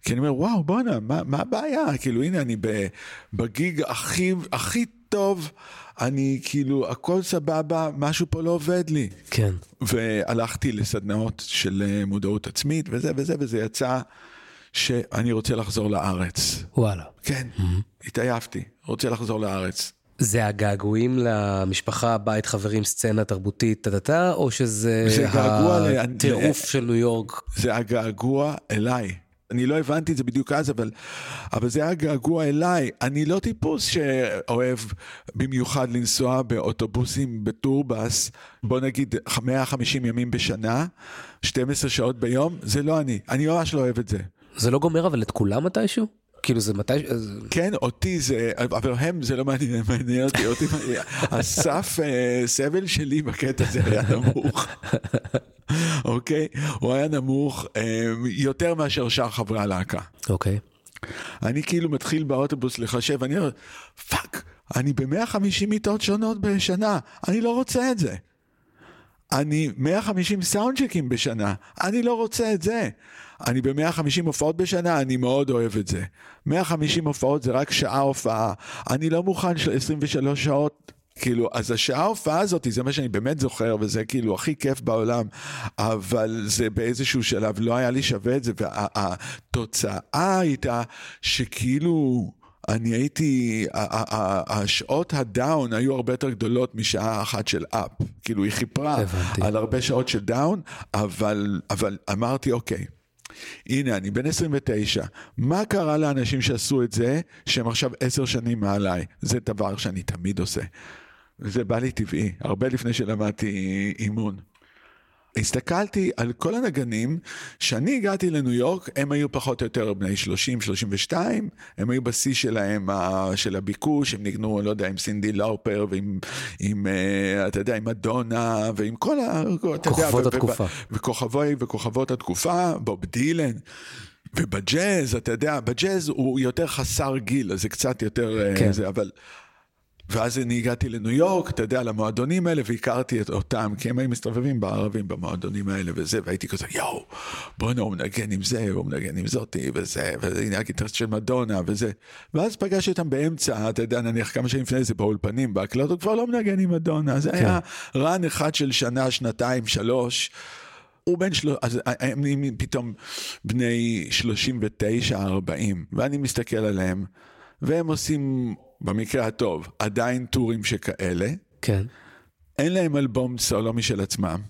כי אני אומר, וואו, בואנה, מה, מה הבעיה? כאילו, הנה, אני בגיג הכי, הכי טוב, אני כאילו, הכל סבבה, משהו פה לא עובד לי. כן. והלכתי לסדנאות של אה, מודעות עצמית וזה וזה, וזה יצא שאני רוצה לחזור לארץ. וואלה. כן, התעייפתי, רוצה לחזור לארץ. זה הגעגועים למשפחה, בית, חברים, סצנה תרבותית, טה-טה-טה, או שזה הטירוף של ניו יורק? זה הגעגוע אליי. אני לא הבנתי את זה בדיוק אז, אבל, אבל זה היה געגוע אליי. אני לא טיפוס שאוהב במיוחד לנסוע באוטובוסים בטורבס, בוא נגיד 150 ימים בשנה, 12 שעות ביום, זה לא אני. אני ממש לא אוהב את זה. זה לא גומר אבל את כולם מתישהו? כאילו זה מתי... כן, אותי זה, אבל הם זה לא מעניין, מעניין אותי, אותי מעניין. הסף אה, סבל שלי בקטע הזה היה נמוך. אוקיי? הוא היה נמוך אה, יותר מאשר שאר חברי הלהקה. אוקיי. אני כאילו מתחיל באוטובוס לחשב, אני אומר, fuck, אני ב-150 מיטות שונות בשנה, אני לא רוצה את זה. אני 150 סאונדצ'קים בשנה, אני לא רוצה את זה. אני ב-150 הופעות בשנה, אני מאוד אוהב את זה. 150 הופעות זה רק שעה הופעה, אני לא מוכן של 23 שעות. כאילו, אז השעה ההופעה הזאת, זה מה שאני באמת זוכר, וזה כאילו הכי כיף בעולם, אבל זה באיזשהו שלב לא היה לי שווה את זה, והתוצאה הייתה שכאילו... אני הייתי, השעות ה down היו הרבה יותר גדולות משעה אחת של up. כאילו היא כיפרה הבנתי. על הרבה שעות של down, אבל, אבל אמרתי, אוקיי, הנה, אני בן 29, מה קרה לאנשים שעשו את זה, שהם עכשיו עשר שנים מעליי? זה דבר שאני תמיד עושה. זה בא לי טבעי, הרבה לפני שלמדתי אימון. הסתכלתי על כל הנגנים, כשאני הגעתי לניו יורק, הם היו פחות או יותר בני 30-32, הם היו בשיא שלהם, של הביקוש, הם ניגנו, לא יודע, עם סינדי לאופר, ועם, עם, אה, אתה יודע, עם מדונה, ועם כל ה... יודע, כוכבות ו- התקופה. וכוכבי וכוכבות התקופה, בוב דילן. ובג'אז, אתה יודע, בג'אז הוא יותר חסר גיל, אז זה קצת יותר... אה, כן. זה, אבל... ואז אני הגעתי לניו יורק, אתה יודע, למועדונים האלה, והכרתי את אותם, כי הם היו מסתובבים בערבים במועדונים האלה וזה, והייתי כזה, יואו, בואנה, הוא מנגן עם זה, הוא מנגן עם זאתי, וזה, והנה הגיטרסט של מדונה, וזה. ואז פגשתי אותם באמצע, אתה יודע, נניח כמה שנים לפני זה באולפנים, בהקלטות, הוא כבר לא מנגן עם מדונה, זה היה רן אחד של שנה, שנתיים, שלוש. הוא בן שלוש, אז הם נהיים פתאום בני 39, 40, ואני מסתכל עליהם, והם עושים, במקרה הטוב, עדיין טורים שכאלה, כן. אין להם אלבום סולו משל עצמם,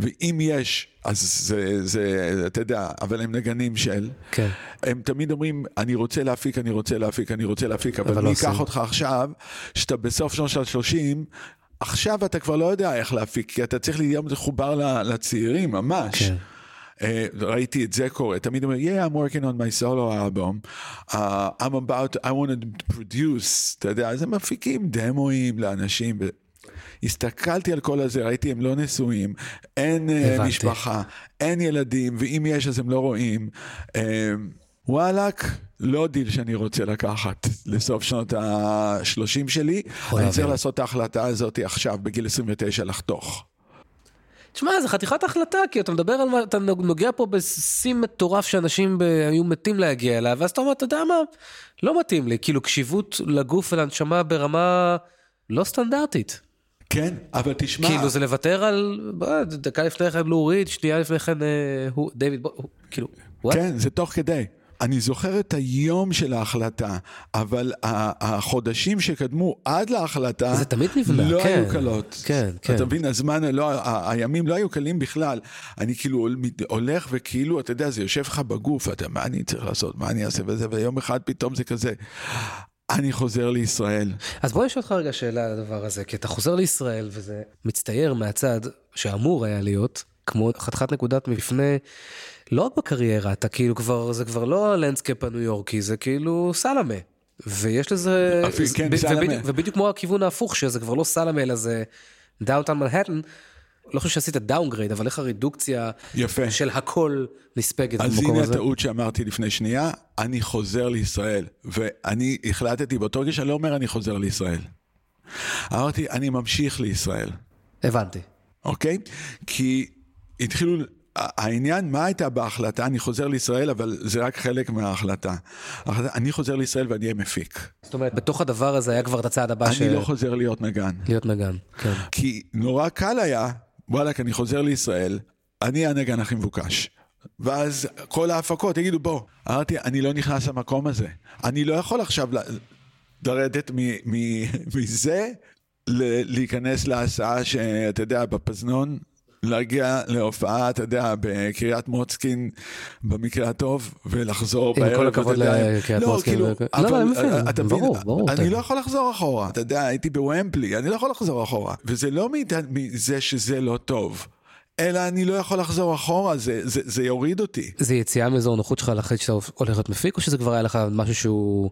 ואם יש, אז זה, זה, אתה יודע, אבל הם נגנים של. כן. הם תמיד אומרים, אני רוצה להפיק, אני רוצה להפיק, אני רוצה להפיק, אבל, אבל אבל לא. אותך עכשיו, שאתה בסוף שנות ה-30, עכשיו אתה כבר לא יודע איך להפיק, כי אתה צריך להיות מחובר לצעירים, ממש. כן. אה, ראיתי את זה קורה, תמיד אומר, yeah, I'm working on my solo album, uh, I'm about, I want to produce, אתה יודע, אז הם מפיקים דמואים לאנשים. הסתכלתי על כל הזה, ראיתי הם לא נשואים, אין אה, הבנתי. משפחה, אין ילדים, ואם יש אז הם לא רואים. אה, וואלאק, לא דיל שאני רוצה לקחת לסוף שנות ה-30 שלי, אני צריך. לעשות את ההחלטה הזאת עכשיו, בגיל 29 לחתוך. תשמע, זה חתיכת החלטה, כי אתה מדבר על מה, אתה נוגע פה בשיא מטורף שאנשים ב, היו מתים להגיע אליו, ואז אתה אומר, אתה יודע מה, לא מתאים לי, כאילו קשיבות לגוף ולנשמה ברמה לא סטנדרטית. כן, אבל תשמע, כאילו זה לוותר על, דקה לפני כן לוריד, שנייה לפני כן אה, דיוויד, בוא, כאילו, וואט? כן, זה תוך כדי. אני זוכר את היום של ההחלטה, אבל החודשים שקדמו עד להחלטה, זה תמיד נבנה, לא כן. היו קלות. כן, כן. אתה מבין, הזמן, לא, הימים לא היו קלים בכלל. אני כאילו הולך וכאילו, אתה יודע, זה יושב לך בגוף, אתה, מה אני צריך לעשות, מה אני אעשה וזה, ויום אחד פתאום זה כזה. אני חוזר לישראל. אז בוא נשאל אותך רגע שאלה על הדבר הזה, כי אתה חוזר לישראל וזה מצטייר מהצד שאמור היה להיות, כמו חתיכת נקודת מפנה, לא רק בקריירה, אתה כאילו כבר, זה כבר לא ה landscape הניו יורקי, זה כאילו סלמה. ויש לזה, אפילו, כן, ב- סלמה. ובדיוק, ובדיוק כמו הכיוון ההפוך, שזה כבר לא סלמה אלא זה downtown מנהטן, לא חושב שעשית downgrade, אבל איך הרדוקציה יפה. של הכל נספגת אז במקום הנה הזה. הטעות שאמרתי לפני שנייה, אני חוזר לישראל. ואני החלטתי באותו רגע שאני לא אומר אני חוזר לישראל. אמרתי, אני ממשיך לישראל. הבנתי. אוקיי? כי התחילו, העניין, מה הייתה בהחלטה? אני חוזר לישראל, אבל זה רק חלק מההחלטה. ההחלטה, אני חוזר לישראל ואני אהיה מפיק. זאת אומרת, בתוך הדבר הזה היה כבר את הצעד הבא אני של לא חוזר להיות נגן. להיות נגן. כן. כי נורא קל היה, וואלכ, אני חוזר לישראל, אני הנגן הכי מבוקש. ואז כל ההפקות יגידו, בוא. אמרתי, אני לא נכנס למקום הזה. אני לא יכול עכשיו לרדת מזה, להיכנס להסעה שאתה יודע, בפזנון, להגיע להופעה, אתה יודע, בקריית מוצקין, במקרה הטוב, ולחזור עם בערב. כל הכבוד. לקריית לא, מוצקין כאילו, ו- לא, אבל, לא, אני מבין, אתה מבין, ברור, ברור, אני לא יכול לחזור אחורה. אתה יודע, הייתי בוומפלי, אני לא יכול לחזור אחורה. וזה לא מזה שזה לא טוב, אלא אני לא יכול לחזור אחורה, זה, זה, זה יוריד אותי. זה יציאה מאזור הנוחות שלך להחליט שאתה הולך להיות מפיק, או שזה כבר היה לך משהו שהוא...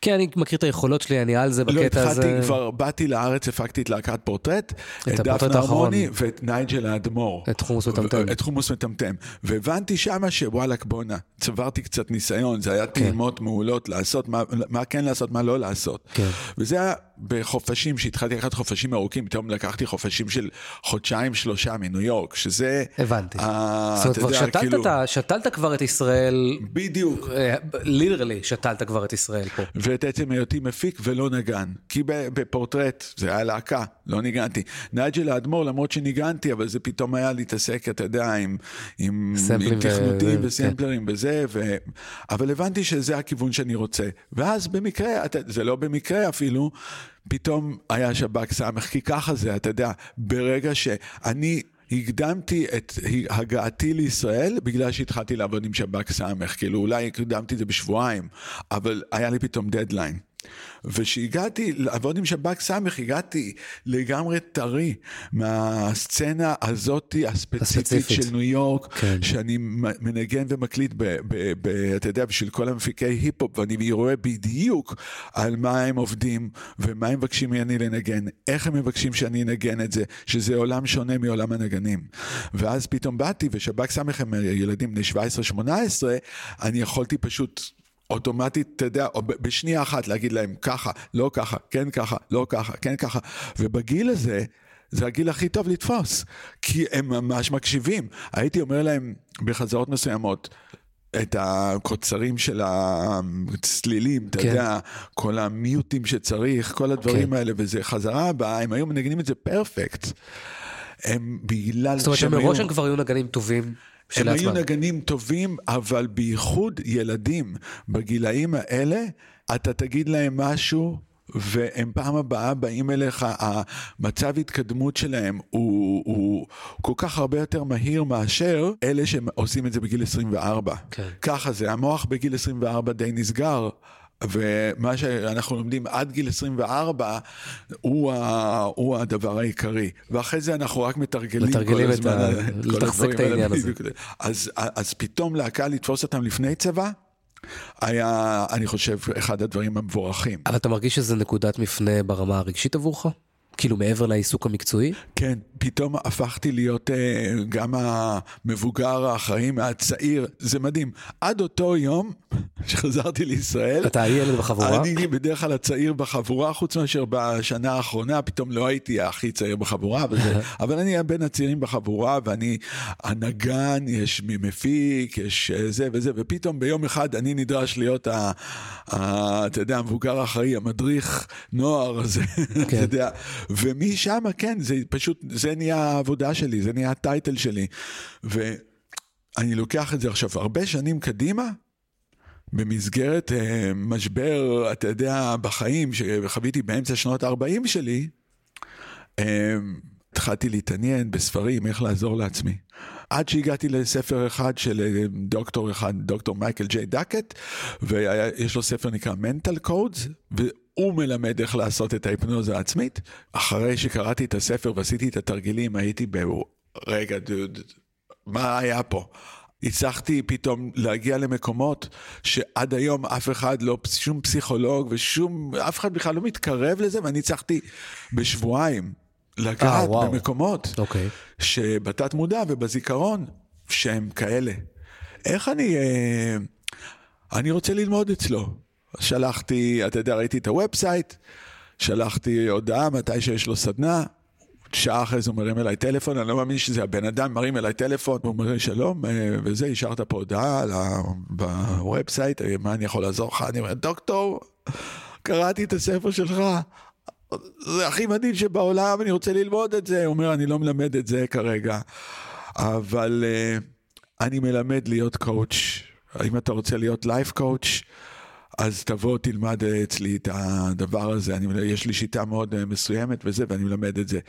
כן, אני מכיר את היכולות שלי, אני על זה לא בקטע הזה. התחלתי, כבר באתי לארץ, הפקתי את להקת פורטרט, את הפורטרט דפנה האחרון. הרמוני ואת נייג'ל האדמו"ר. את חומוס מטמטם. את חומוס מטמטם. והבנתי שמה שוואלכ בואנה, צברתי קצת ניסיון, זה היה טעימות מעולות לעשות, מה, מה כן לעשות, מה לא לעשות. כן. וזה היה בחופשים, שהתחלתי לקחת חופשים ארוכים, פתאום לקחתי חופשים של חודשיים שלושה מניו יורק, שזה... הבנתי. ה- זאת אומרת, אתה כבר יודע, שתלת כאילו- את ה- שתלת כבר את ישראל, בדיוק. literally שתלת כבר את ישראל פה. ואת עצם היותי מפיק ולא נגן. כי בפורטרט זה היה להקה, לא ניגנתי. נייג'ל האדמו"ר, למרות שניגנתי, אבל זה פתאום היה להתעסק, אתה יודע, עם, עם, עם תכנותים ו- וסמפלרים וזה, ו... אבל הבנתי שזה הכיוון שאני רוצה. ואז במקרה, אתה, זה לא במקרה אפילו, פתאום היה שב"כ סמך, כי ככה זה, אתה יודע, ברגע שאני... הקדמתי את הגעתי לישראל בגלל שהתחלתי לעבוד עם שב"כ סמך, כאילו אולי הקדמתי את זה בשבועיים, אבל היה לי פתאום דדליין. וכשהגעתי לעבוד עם שב"כ סמך, הגעתי לגמרי טרי מהסצנה הזאתי הספציפית, הספציפית. של ניו יורק, כן. שאני מנגן ומקליט, ב, ב, ב, אתה יודע, בשביל כל המפיקי היפ-הופ, ואני רואה בדיוק על מה הם עובדים, ומה הם מבקשים ממני לנגן, איך הם מבקשים שאני אנגן את זה, שזה עולם שונה מעולם הנגנים. ואז פתאום באתי, ושב"כ סמך הם ילדים בני 17-18, אני יכולתי פשוט... אוטומטית, אתה יודע, או בשנייה אחת להגיד להם ככה, לא ככה, כן ככה, לא ככה, כן ככה. ובגיל הזה, זה הגיל הכי טוב לתפוס, כי הם ממש מקשיבים. הייתי אומר להם בחזרות מסוימות, את הקוצרים של הצלילים, אתה כן. יודע, כל המיוטים שצריך, כל הדברים כן. האלה, וזה חזרה הבאה, הם היו מנגנים את זה פרפקט. הם בגלל זאת אומרת שהם שמראש היו- הם כבר היו נגנים טובים הם. היו נגנים טובים, אבל בייחוד ילדים בגילאים האלה, אתה תגיד להם משהו, והם פעם הבאה באים אליך, המצב התקדמות שלהם הוא, הוא כל כך הרבה יותר מהיר מאשר אלה שעושים את זה בגיל 24. כן. ככה זה, המוח בגיל 24 די נסגר. ומה שאנחנו לומדים עד גיל 24 הוא, ה, הוא הדבר העיקרי. ואחרי זה אנחנו רק מתרגלים, מתרגלים כל את הזמן, ה- כל לתחזק הדברים את. העניין הזה. אז, אז פתאום להקה לתפוס אותם לפני צבא, היה, אני חושב, אחד הדברים המבורכים. אבל אתה מרגיש שזה נקודת מפנה ברמה הרגשית עבורך? כאילו מעבר לעיסוק המקצועי? כן, פתאום הפכתי להיות אה, גם המבוגר האחראי מהצעיר, זה מדהים. עד אותו יום שחזרתי לישראל, אתה הילד בחבורה? אני בדרך כלל הצעיר בחבורה, חוץ מאשר בשנה האחרונה, פתאום לא הייתי הכי צעיר בחבורה, אבל, זה, אבל אני בין הצעירים בחבורה, ואני הנגן, יש מי מפיק, יש אה, זה וזה, ופתאום ביום אחד אני נדרש להיות, ה, ה, אתה יודע, המבוגר האחראי, המדריך נוער הזה, אתה כן. יודע, ומשם, כן, זה פשוט, זה נהיה העבודה שלי, זה נהיה הטייטל שלי, ואני לוקח את זה עכשיו הרבה שנים קדימה, במסגרת אה, משבר, אתה יודע, בחיים שחוויתי באמצע שנות ה-40 שלי, אה, התחלתי להתעניין בספרים, איך לעזור לעצמי. עד שהגעתי לספר אחד של אה, דוקטור אחד, דוקטור מייקל ג'יי דקט, ויש לו ספר נקרא Mental Codes, והוא מלמד איך לעשות את ההיפנוזה העצמית. אחרי שקראתי את הספר ועשיתי את התרגילים, הייתי ב... רגע, דוד, מה היה פה? הצלחתי פתאום להגיע למקומות שעד היום אף אחד לא, שום פסיכולוג ושום, אף אחד בכלל לא מתקרב לזה, ואני הצלחתי בשבועיים לגעת אה, וואו. במקומות אוקיי. שבתת מודע ובזיכרון שהם כאלה. איך אני, אה, אני רוצה ללמוד אצלו. שלחתי, אתה יודע, ראיתי את ה website, שלחתי הודעה מתי שיש לו סדנה, שעה אחרי זה הוא מרים אליי טלפון, אני לא מאמין שזה הבן אדם מרים אליי טלפון, הוא אומר לי שלום, אה, וזה, השארת פה הודעה ב website, אה, מה אני יכול לעזור לך? אני אומר, דוקטור, קראתי את הספר שלך, זה הכי מדהים שבעולם, אני רוצה ללמוד את זה. הוא אומר, אני לא מלמד את זה כרגע, אבל אה, אני מלמד להיות coach. אם אתה רוצה להיות life coach, אז תבוא, תלמד אצלי את הדבר הזה. אני, יש לי שיטה מאוד אה, מסוימת וזה, ואני מלמד את זה.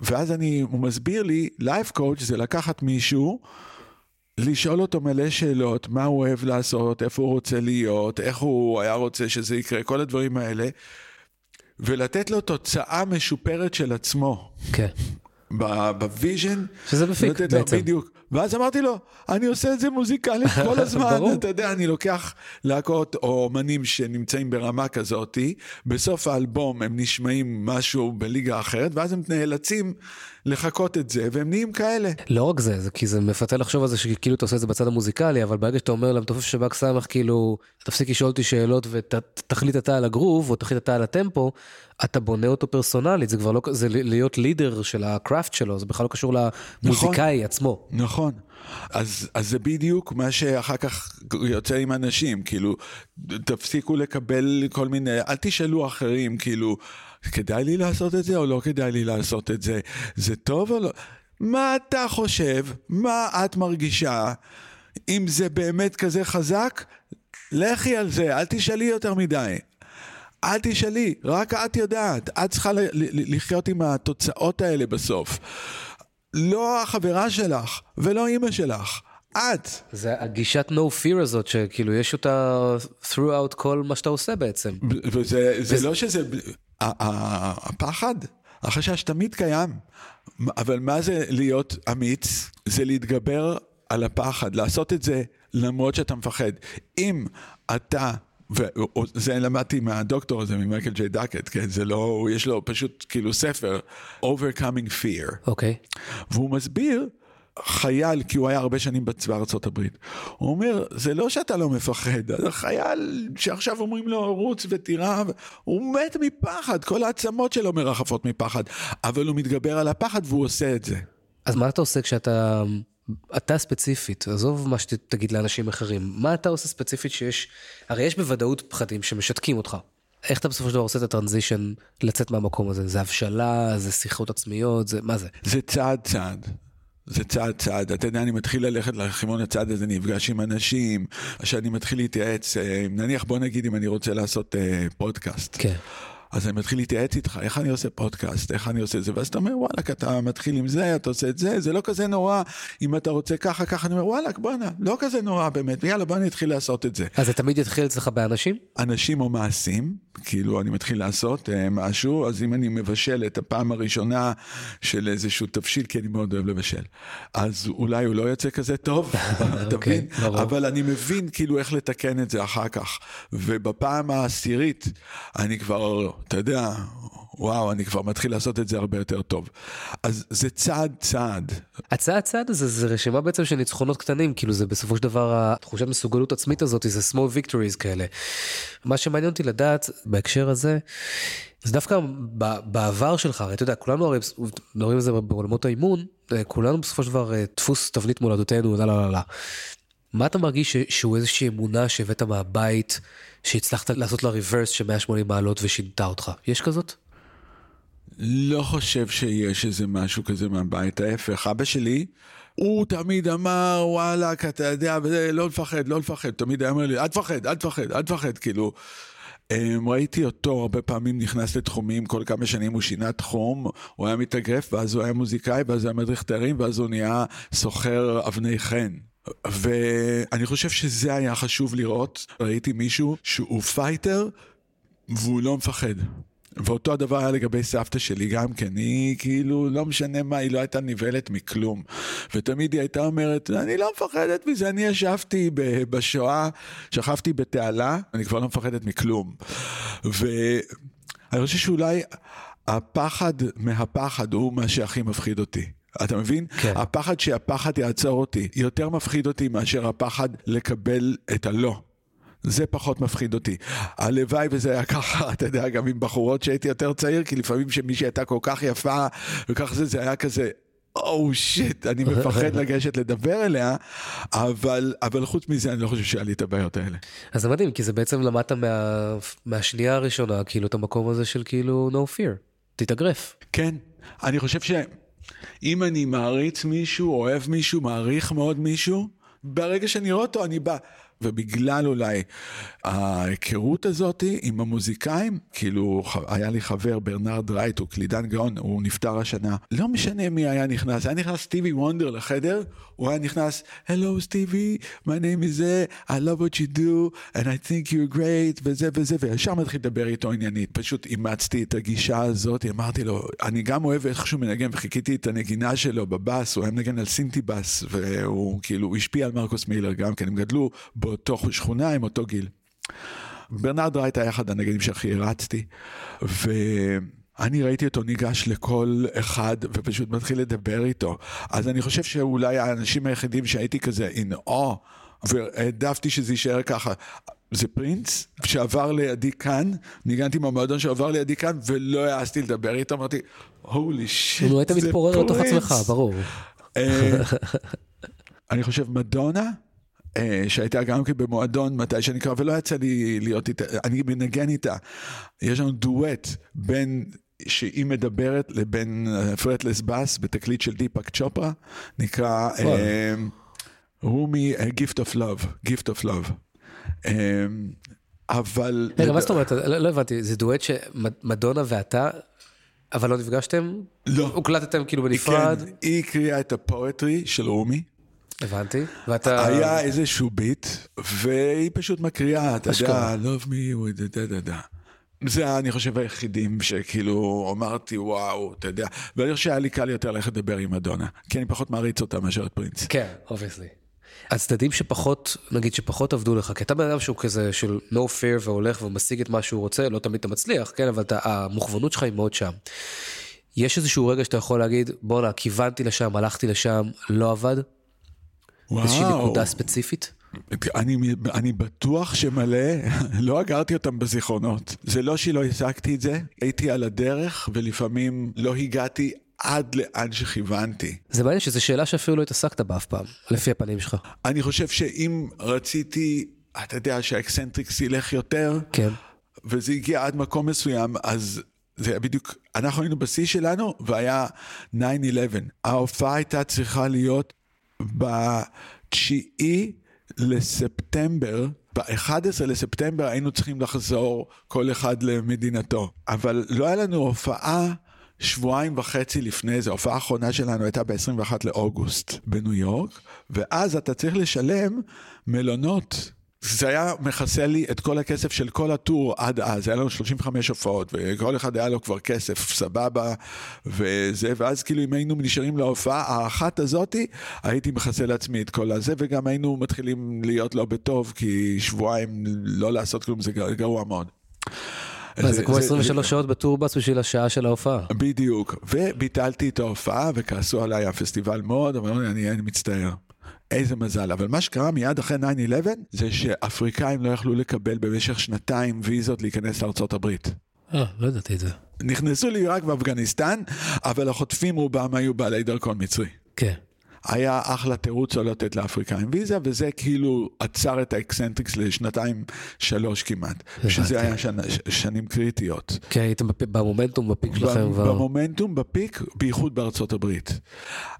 ואז אני, הוא מסביר לי, life coach זה לקחת מישהו, לשאול אותו מלא שאלות, מה הוא אוהב לעשות, איפה הוא רוצה להיות, איך הוא היה רוצה שזה יקרה, כל הדברים האלה. ולתת לו תוצאה משופרת של עצמו. כן. ב vision. שזה מפיק, לתת לו- בעצם. בדיוק. ואז אמרתי לו, אני עושה את זה מוזיקלית כל הזמן. אתה יודע, אני לוקח להקות או אומנים שנמצאים ברמה כזאתי, בסוף האלבום הם נשמעים משהו בליגה אחרת, ואז הם נאלצים לחקות את זה, והם נהיים כאלה. לא רק זה, זה כי זה מפתה לחשוב על זה שכאילו אתה עושה את זה בצד המוזיקלי, אבל ברגע שאתה אומר למתופף שב"כ סמך, כאילו, תפסיק לשאול אותי שאלות ותחליט אתה על הגרוב, או תחליט אתה על הטמפו, אתה בונה אותו פרסונלית, זה כבר לא, זה להיות לידר של הקראפט שלו, זה בכלל לא קשור למוזיקאי עצמו. נכון. אז, אז זה בדיוק מה שאחר כך יוצא עם אנשים, כאילו, תפסיקו לקבל כל מיני, אל תשאלו אחרים, כאילו, כדאי לי לעשות את זה או לא כדאי לי לעשות את זה? זה טוב או לא? מה אתה חושב? מה את מרגישה? אם זה באמת כזה חזק, לכי על זה, אל תשאלי יותר מדי. אל תשאלי, רק את יודעת. את צריכה לחיות עם התוצאות האלה בסוף. לא החברה שלך ולא אימא שלך, את. זה הגישת no fear הזאת, שכאילו יש אותה throughout כל מה שאתה עושה בעצם. וזה זה לא שזה... הפחד, החשש תמיד קיים. אבל מה זה להיות אמיץ? זה להתגבר על הפחד, לעשות את זה למרות שאתה מפחד. אם אתה... וזה למדתי מהדוקטור הזה, ממייקל ג'יי דקט, כן? זה לא, יש לו פשוט כאילו ספר, Overcoming Fear. אוקיי. והוא מסביר, חייל, כי הוא היה הרבה שנים בצבא הברית, הוא אומר, זה לא שאתה לא מפחד, חייל שעכשיו אומרים לו רוץ ותירה, הוא מת מפחד, כל העצמות שלו מרחפות מפחד, אבל הוא מתגבר על הפחד והוא עושה את זה. אז מה אתה עושה כשאתה, אתה ספציפית, עזוב מה שתגיד לאנשים אחרים, מה אתה עושה ספציפית שיש, הרי יש בוודאות פחדים שמשתקים אותך. איך אתה בסופו של דבר עושה את הטרנזישן לצאת מהמקום הזה? זה הבשלה, זה שיחות עצמיות, זה, מה זה? זה צעד צעד. זה צעד צעד, אתה יודע, אני מתחיל ללכת לחימון הצעד הזה, נפגש עם אנשים, שאני מתחיל להתייעץ, אה, נניח בוא נגיד אם אני רוצה לעשות אה, פודקאסט. כן. אז אני מתחיל להתייעץ איתך, איך אני עושה פודקאסט, איך אני עושה את זה, ואז אתה אומר, וואלכ, אתה מתחיל עם זה, אתה עושה את זה, זה לא כזה נורא, אם אתה רוצה ככה, ככה, אני אומר, וואלכ, בואנה, לא כזה נורא באמת, ויאללה, בוא נתחיל לעשות את זה. אז זה תמיד יתחיל אצלך באנשים? אנשים או מעשים, כאילו אני מתחיל לעשות אה, משהו, אז אם אני מבשל את הפעם הראשונה של איזשהו תבשיל, כי אני מאוד אוהב לבשל, אז אולי הוא לא יוצא כזה טוב, אתה אוקיי, מבין? ברור. אבל אני מבין כאילו איך לתקן את זה אחר כך. ובפעם העשירית, אני כבר, אתה יודע, וואו, אני כבר מתחיל לעשות את זה הרבה יותר טוב. אז זה צעד צעד. הצעד צעד הזה זה רשימה בעצם של ניצחונות קטנים, כאילו זה בסופו של דבר התחושת מסוגלות עצמית הזאת, זה small victories כאלה. מה שמעניין אותי לדעת בהקשר הזה, זה דווקא בעבר שלך, הרי אתה יודע, כולנו הרי מדברים על זה בעולמות האימון, כולנו בסופו של דבר אה, דפוס תבנית מולדתנו, לא לא לא לא. מה אתה מרגיש שהוא איזושהי אמונה שהבאת מהבית, שהצלחת לעשות לה ריברס של 180 מעלות ושינתה אותך? יש כזאת? לא חושב שיש איזה משהו כזה מהבית, ההפך. אבא שלי, הוא תמיד אמר, וואלכ, אתה יודע, וזה, לא לפחד, לא לפחד. תמיד היה אומר לי, אל תפחד, אל תפחד, אל תפחד, כאילו. אמ, ראיתי אותו הרבה פעמים נכנס לתחומים, כל כמה שנים הוא שינה תחום, הוא היה מתאגרף, ואז הוא היה מוזיקאי, ואז הוא היה מדריך תארים, ואז הוא נהיה סוחר אבני חן. ואני חושב שזה היה חשוב לראות, ראיתי מישהו שהוא fighter, והוא לא מפחד. ואותו הדבר היה לגבי סבתא שלי גם כן, היא כאילו, לא משנה מה, היא לא הייתה נבהלת מכלום. ותמיד היא הייתה אומרת, אני לא מפחדת מזה, אני ישבתי בשואה, שכבתי בתעלה, אני כבר לא מפחדת מכלום. ואני חושב שאולי הפחד מהפחד הוא מה שהכי מפחיד אותי. אתה מבין? כן. הפחד שהפחד יעצור אותי, יותר מפחיד אותי מאשר הפחד לקבל את הלא. זה פחות מפחיד אותי. הלוואי וזה היה ככה, אתה יודע, גם עם בחורות שהייתי יותר צעיר, כי לפעמים שמישהי הייתה כל כך יפה, וכך זה, זה היה כזה, או oh, שיט, אני מפחד לגשת לדבר אליה, אבל, אבל חוץ מזה, אני לא חושב שהיה לי את הבעיות האלה. אז זה מדהים, כי זה בעצם למדת מה, מהשנייה הראשונה, כאילו, את המקום הזה של כאילו no fear, תתאגרף. כן, אני חושב שאם אני מעריץ מישהו, אוהב מישהו, מעריך מאוד מישהו, ברגע שאני רואה אותו, אני בא. ובגלל אולי ההיכרות הזאת עם המוזיקאים, כאילו היה לי חבר ברנרד רייט, הוא קלידן גאון, הוא נפטר השנה, לא משנה מי היה נכנס, היה נכנס סטיבי וונדר לחדר, הוא היה נכנס, Hello סטיבי, my name is זה, I love what you do, and I think you're great, וזה וזה, וישר מתחיל לדבר איתו עניינית. פשוט אימצתי את הגישה הזאת, אמרתי לו, אני גם אוהב איך שהוא מנגן, וחיכיתי את הנגינה שלו בבאס, הוא היה מנגן על סינטי באס, והוא כאילו, הוא השפיע על מרקוס מילר גם כן, הם גדלו באותו שכונה עם אותו גיל. ברנרד רייט היה אחד הנגנים שהכי הרצתי, ואני ראיתי אותו ניגש לכל אחד ופשוט מתחיל לדבר איתו. אז אני חושב שאולי האנשים היחידים שהייתי כזה in awe, והעדפתי שזה יישאר ככה. זה פרינס שעבר לידי כאן, ניגנתי עם המועדון שעבר לידי כאן, ולא העזתי לדבר איתו, אמרתי, הולי שיט, נו, היית מתפורר לתוך עצמך, ברור. אה, אני חושב מדונה, שהייתה גם כן במועדון מתי שנקרא, ולא יצא לי להיות איתה, אני מנגן איתה. יש לנו דואט בין שהיא מדברת לבין fretless bass בתקליט של דיפאק צ'ופרה, נקרא אה, רומי of Love, Gift of Love. אה, אבל... רגע, מה זאת אומרת? לא לא הבנתי, זה דואט שמדונה ואתה, אבל לא נפגשתם? לא. הוקלטתם כאילו בנפרד? כן, היא הקריאה את ה poetry של רומי. הבנתי. ואתה... היה איזשהו ביט, והיא פשוט מקריאה, אתה. יודע, love me da da da. זה אני חושב היחידים שכאילו אמרתי וואו, אתה יודע, ואני חושב שהיה לי קל יותר ללכת לדבר עם מדונה, כי אני פחות מעריץ אותה מאשר את פרינס. כן, obviously. הצדדים שפחות, נגיד שפחות עבדו לך, כי אתה בן אדם שהוא כזה של no fear והולך ומשיג את מה שהוא רוצה, לא תמיד אתה מצליח, כן, אבל אתה, המוכוונות שלך היא מאוד שם. יש איזשהו רגע שאתה יכול להגיד, בואנה, כיוונתי לשם, הלכתי לשם, לא עבד? איזושהי נקודה ספציפית? אני, אני בטוח שמלא, לא אגרתי אותם בזיכרונות. זה לא שלא השגתי את זה, הייתי על הדרך ולפעמים לא הגעתי עד לאן שכיוונתי. זה מעניין שזו שאלה שאפילו לא התעסקת בה אף פעם, לפי הפנים שלך. אני חושב שאם רציתי, אתה יודע, שהאקסנטריקס ילך יותר, כן. וזה הגיע עד מקום מסוים, אז זה היה בדיוק, אנחנו היינו בשיא שלנו, והיה 9-11. ההופעה הייתה צריכה להיות בתשיעי לספטמבר, ב-11 לספטמבר היינו צריכים לחזור כל אחד למדינתו. אבל לא היה לנו הופעה שבועיים וחצי לפני זה, ההופעה האחרונה שלנו הייתה ב-21 לאוגוסט בניו יורק, ואז אתה צריך לשלם מלונות. זה היה מכסה לי את כל הכסף של כל הטור עד אז, היה לנו 35 הופעות, וכל אחד היה לו כבר כסף, סבבה, וזה, ואז כאילו אם היינו נשארים להופעה האחת הזאתי, הייתי מכסה לעצמי את כל הזה, וגם היינו מתחילים להיות לא בטוב, כי שבועיים לא לעשות כלום זה גרוע מאוד. זה כמו 23 שעות בטורבאס בשביל השעה של ההופעה. בדיוק, וביטלתי את ההופעה וכעסו עליי הפסטיבל מאוד, אבל אני, אני מצטער. איזה מזל, אבל מה שקרה מיד אחרי 9-11 זה שאפריקאים לא יכלו לקבל במשך שנתיים ויזות להיכנס לארצות הברית. אה, לא ידעתי את זה. נכנסו לעיראק ואפגניסטן, אבל החוטפים רובם היו בעלי דרכון מצרי. כן. היה אחלה תירוץ לא לתת לאפריקאים ויזה, וזה כאילו עצר את האקסנטריקס לשנתיים, שלוש כמעט. שזה היה שנה, שנים קריטיות. כן, הייתם במומנטום, ב peak שלכם כבר. במומנטום, ב peak, בייחוד בארצות הברית.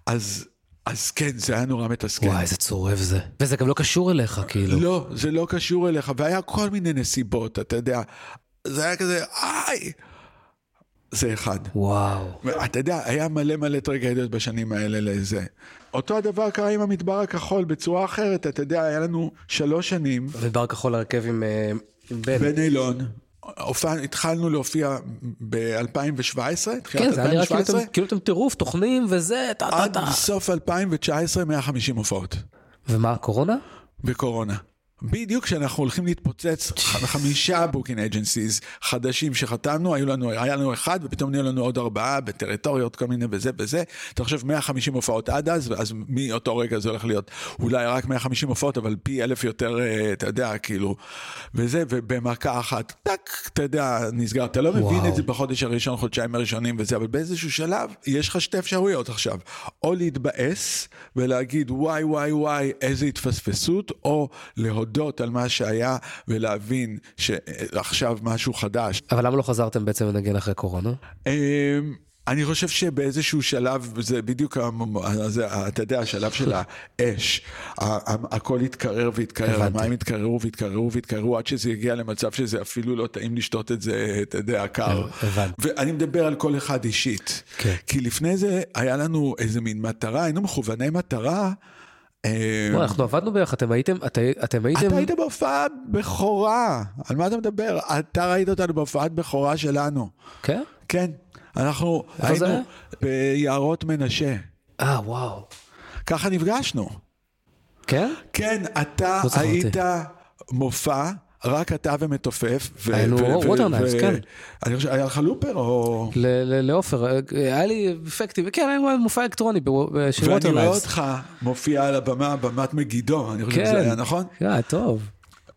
אז... אז כן, זה היה נורא מתסכל. וואי, איזה צורב זה. וזה גם לא קשור אליך, כאילו. לא, זה לא קשור אליך, והיה כל מיני נסיבות, אתה יודע. זה היה כזה, איי! זה אחד. וואו. אתה יודע, היה מלא מלא טרגדיות בשנים האלה לזה. אותו הדבר קרה עם המדבר הכחול בצורה אחרת, אתה יודע, היה לנו שלוש שנים. המדבר הכחול הרכב עם, אה, עם בן. בן אילון. התחלנו להופיע ב-2017, כן, זה היה נראה כאילו, כאילו אתם טירוף, טוחנים וזה, טה טה טה. עד סוף 2019, 150 הופעות. ומה, קורונה? בקורונה. בדיוק כשאנחנו הולכים להתפוצץ, חמישה booking agencies חדשים שחתמנו, היו לנו, היה לנו אחד ופתאום נהיו לנו עוד ארבעה בטריטוריות כל מיני וזה וזה. אתה חושב 150 הופעות עד אז, ואז מאותו רגע זה הולך להיות אולי רק 150 הופעות, אבל פי אלף יותר, אה, אתה יודע, כאילו, וזה, ובמכה אחת, טאק, אתה יודע, נסגר. אתה לא וואו. מבין את זה בחודש הראשון, חודשיים הראשונים וזה, אבל באיזשהו שלב יש לך שתי אפשרויות עכשיו, או להתבאס ולהגיד וואי וואי וואי איזה התפספסות, או להודות. להודות על מה שהיה ולהבין שעכשיו משהו חדש. אבל למה לא חזרתם בעצם לנגן אחרי קורונה? אמ, אני חושב שבאיזשהו שלב, זה בדיוק, זה, אתה יודע, השלב של האש, הכל התקרר והתקרר, המים התקררו והתקררו והתקררו עד שזה הגיע למצב שזה אפילו לא טעים לשתות את זה, אתה יודע, קר. ואני מדבר על כל אחד אישית. כן. כי לפני זה היה לנו איזה מין מטרה, היינו מכווני מטרה. אמ, אנחנו עבדנו ביחד, אתם הייתם, אתם הייתם... אתה היית בהופעת בכורה, על מה אתה מדבר? אתה ראית אותנו בהופעת בכורה שלנו. כן? כן. אנחנו היינו ביערות מנשה. אה, וואו. ככה נפגשנו. כן? כן, אתה לא היית מופע. רק אתה ומתופף. היינו ווטרנייבס, כן. אני חושב, היה לך looper או... לעופר, היה לי אפקטים, כן, היה מופע אלקטרוני של ווטרנייבס. ואני רואה אותך מופיע על הבמה, במת מגידו, אני חושב שזה היה נכון? כן, טוב.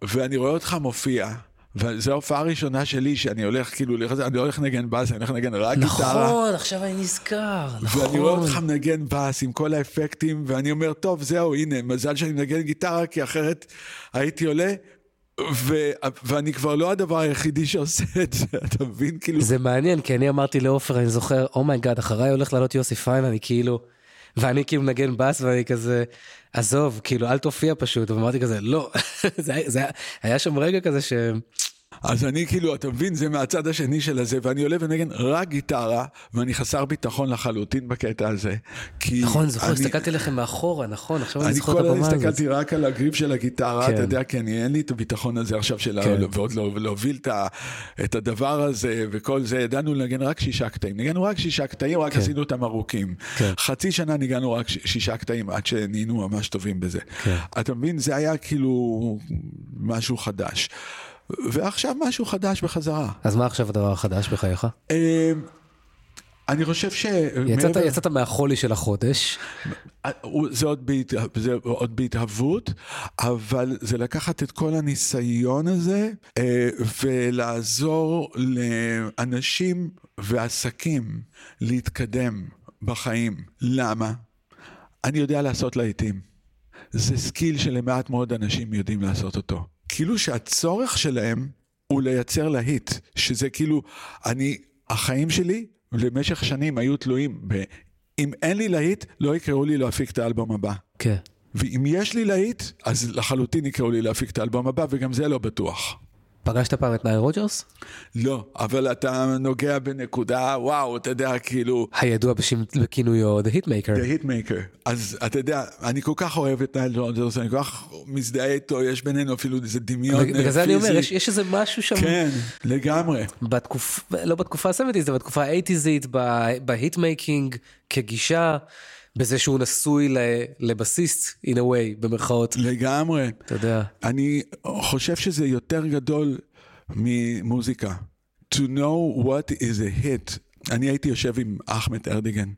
ואני רואה אותך מופיע. וזו ההופעה הראשונה שלי שאני הולך כאילו, אני לא הולך לנגן בס, אני הולך לנגן רק גיטרה. נכון, עכשיו אני נזכר, נכון. ואני רואה אותך מנגן בס עם כל האפקטים, ואני אומר, טוב, זהו, הנה, מזל שאני מנגן גיטרה, כי אחרת הייתי עולה ו- ואני כבר לא הדבר היחידי שעושה את זה, אתה מבין? כאילו... זה מעניין, כי אני אמרתי לעופר, אני זוכר, oh my god, אחריי הולך לעלות יוסי פיין, אני כאילו... ואני כאילו מנגן בס ואני כזה, עזוב, כאילו, אל תופיע פשוט. ואמרתי כזה, לא. זה, זה, היה שם רגע כזה ש... אז אני כאילו, אתה מבין, זה מהצד השני של הזה, ואני עולה ומנגן רק גיטרה, ואני חסר ביטחון לחלוטין בקטע הזה. כי נכון, זוכר, אני... הסתכלתי לכם מאחורה, נכון, עכשיו אני זוכר את הבמה הזאת. אני כל הזמן הסתכלתי רק על הגריב של הגיטרה, כן. אתה יודע, כי אני, אין לי את הביטחון הזה עכשיו של כן. ועוד לא, להוביל את, ה, את הדבר הזה וכל זה, ידענו לנגן רק שישה קטעים. ניגענו רק שישה קטעים, רק כן. עשינו אותם ארוכים. כן. חצי שנה ניגענו רק שישה קטעים, עד שנהיינו ממש טובים בזה. כן. אתה מבין, זה היה כאילו משהו חדש. ועכשיו משהו חדש בחזרה. אז מה עכשיו הדבר החדש בחייך? אמ, אני חושב ש... יצאת, יצאת מהחולי של החודש. זה עוד, בהת... זה עוד בהתהוות, אבל זה לקחת את כל הניסיון הזה אה, ולעזור לאנשים ועסקים להתקדם בחיים. למה? אני יודע לעשות להיטים. זה skill שלמעט מאוד אנשים יודעים לעשות אותו. כאילו שהצורך שלהם הוא לייצר להיט, שזה כאילו, אני, החיים שלי למשך שנים היו תלויים ב... אם אין לי להיט, לא יקראו לי להפיק את האלבום הבא. כן. ואם יש לי להיט, אז לחלוטין יקראו לי להפיק את האלבום הבא, וגם זה לא בטוח. פגשת פעם את נייל רוג'רס? לא, אבל אתה נוגע בנקודה, וואו, אתה יודע, כאילו... הידוע בשם, בכינויו The Hitmaker. The Hitmaker. אז אתה יודע, אני כל כך אוהב את נייל רוג'רס, אני כל כך מזדהה איתו, יש בינינו אפילו איזה דמיון פיזי. בגלל זה אני אומר, יש, יש איזה משהו שם. כן, לגמרי. בתקופה, לא בתקופה ה-70's, זה בתקופה ה-80's, ב hitmaking, כגישה. בזה שהוא נשוי לבסיסט, in a way, במרכאות. לגמרי. אתה יודע. אני חושב שזה יותר גדול ממוזיקה. To know what is a hit. אני הייתי יושב עם אחמט ארטגון.